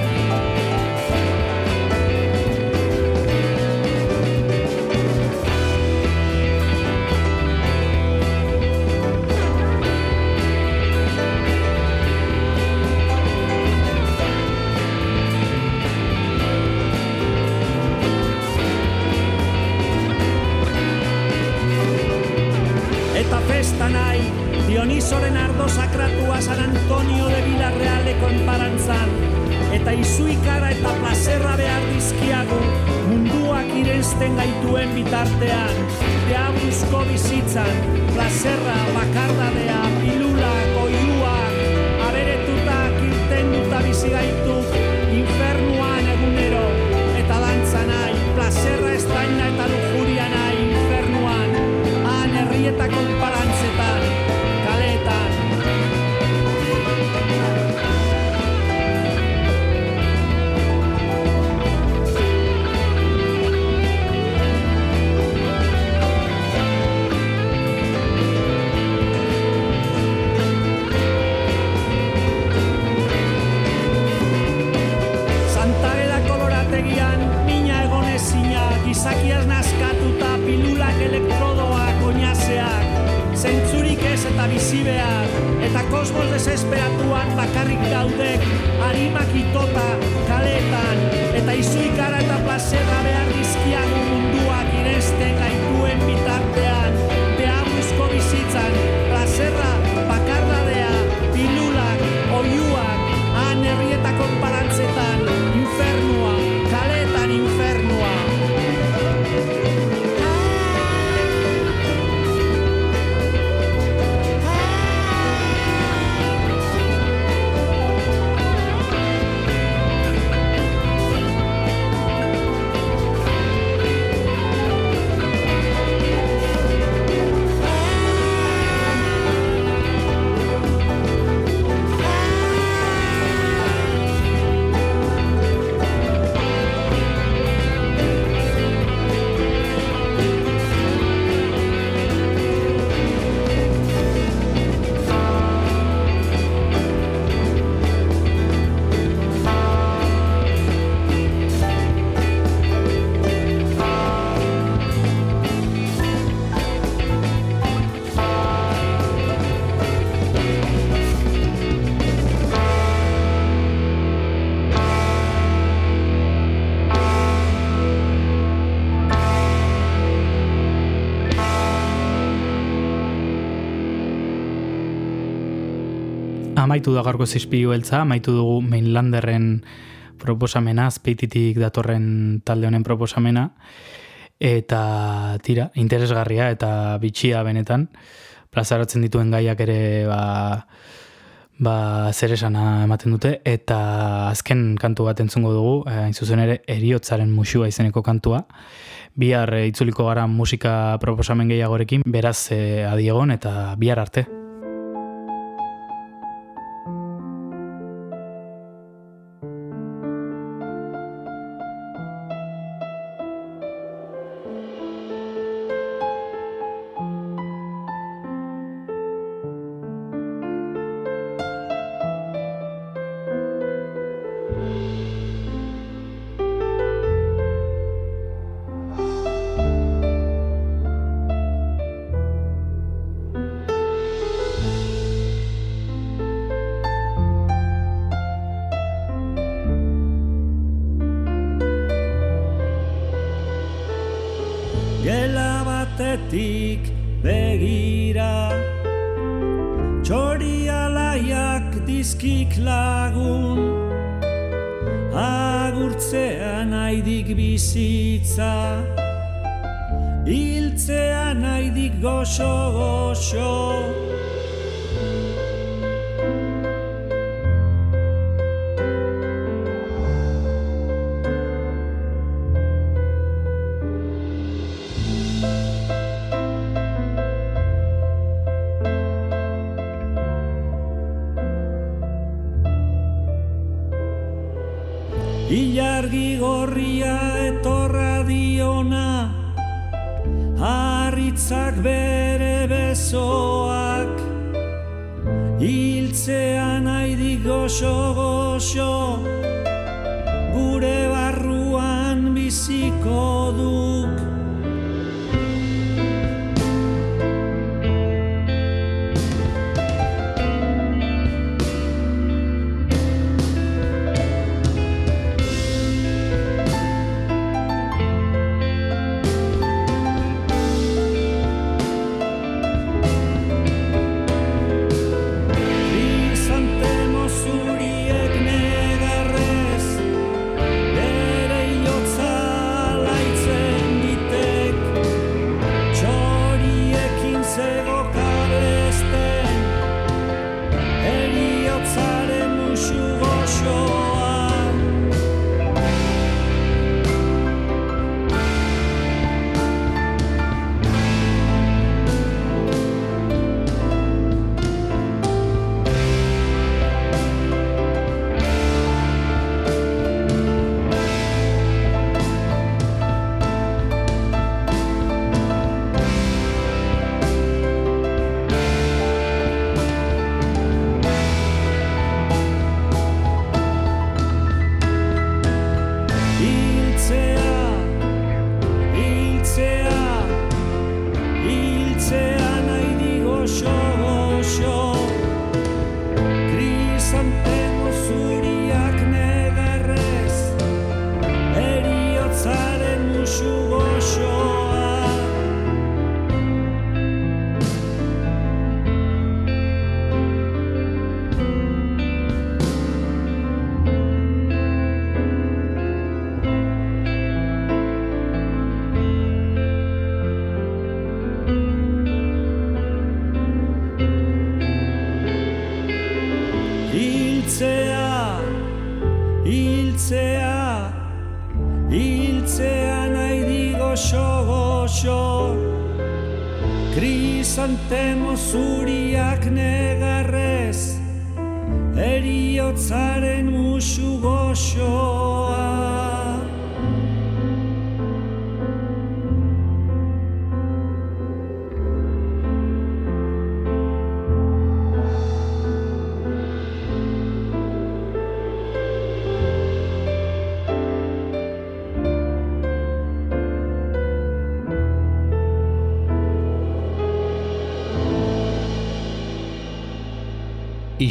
I: bizitzan plazerra,
H: Amaitu da gaurko zizpilu beltza, amaitu dugu Mainlanderren proposamena, azpeititik datorren talde honen proposamena, eta tira, interesgarria eta bitxia benetan, plazaratzen dituen gaiak ere ba, ba zer esana ematen dute, eta azken kantu bat entzungo dugu, eh, hain zuzen ere eriotzaren musua izeneko kantua, bihar eh, itzuliko gara musika proposamen gehiagorekin, beraz eh, adiegon eta bihar arte.
I: Aldetik begira Txorialaiak dizkik lagun Agurtzean aidik bizitza Hiltzean aidik goxo-goxo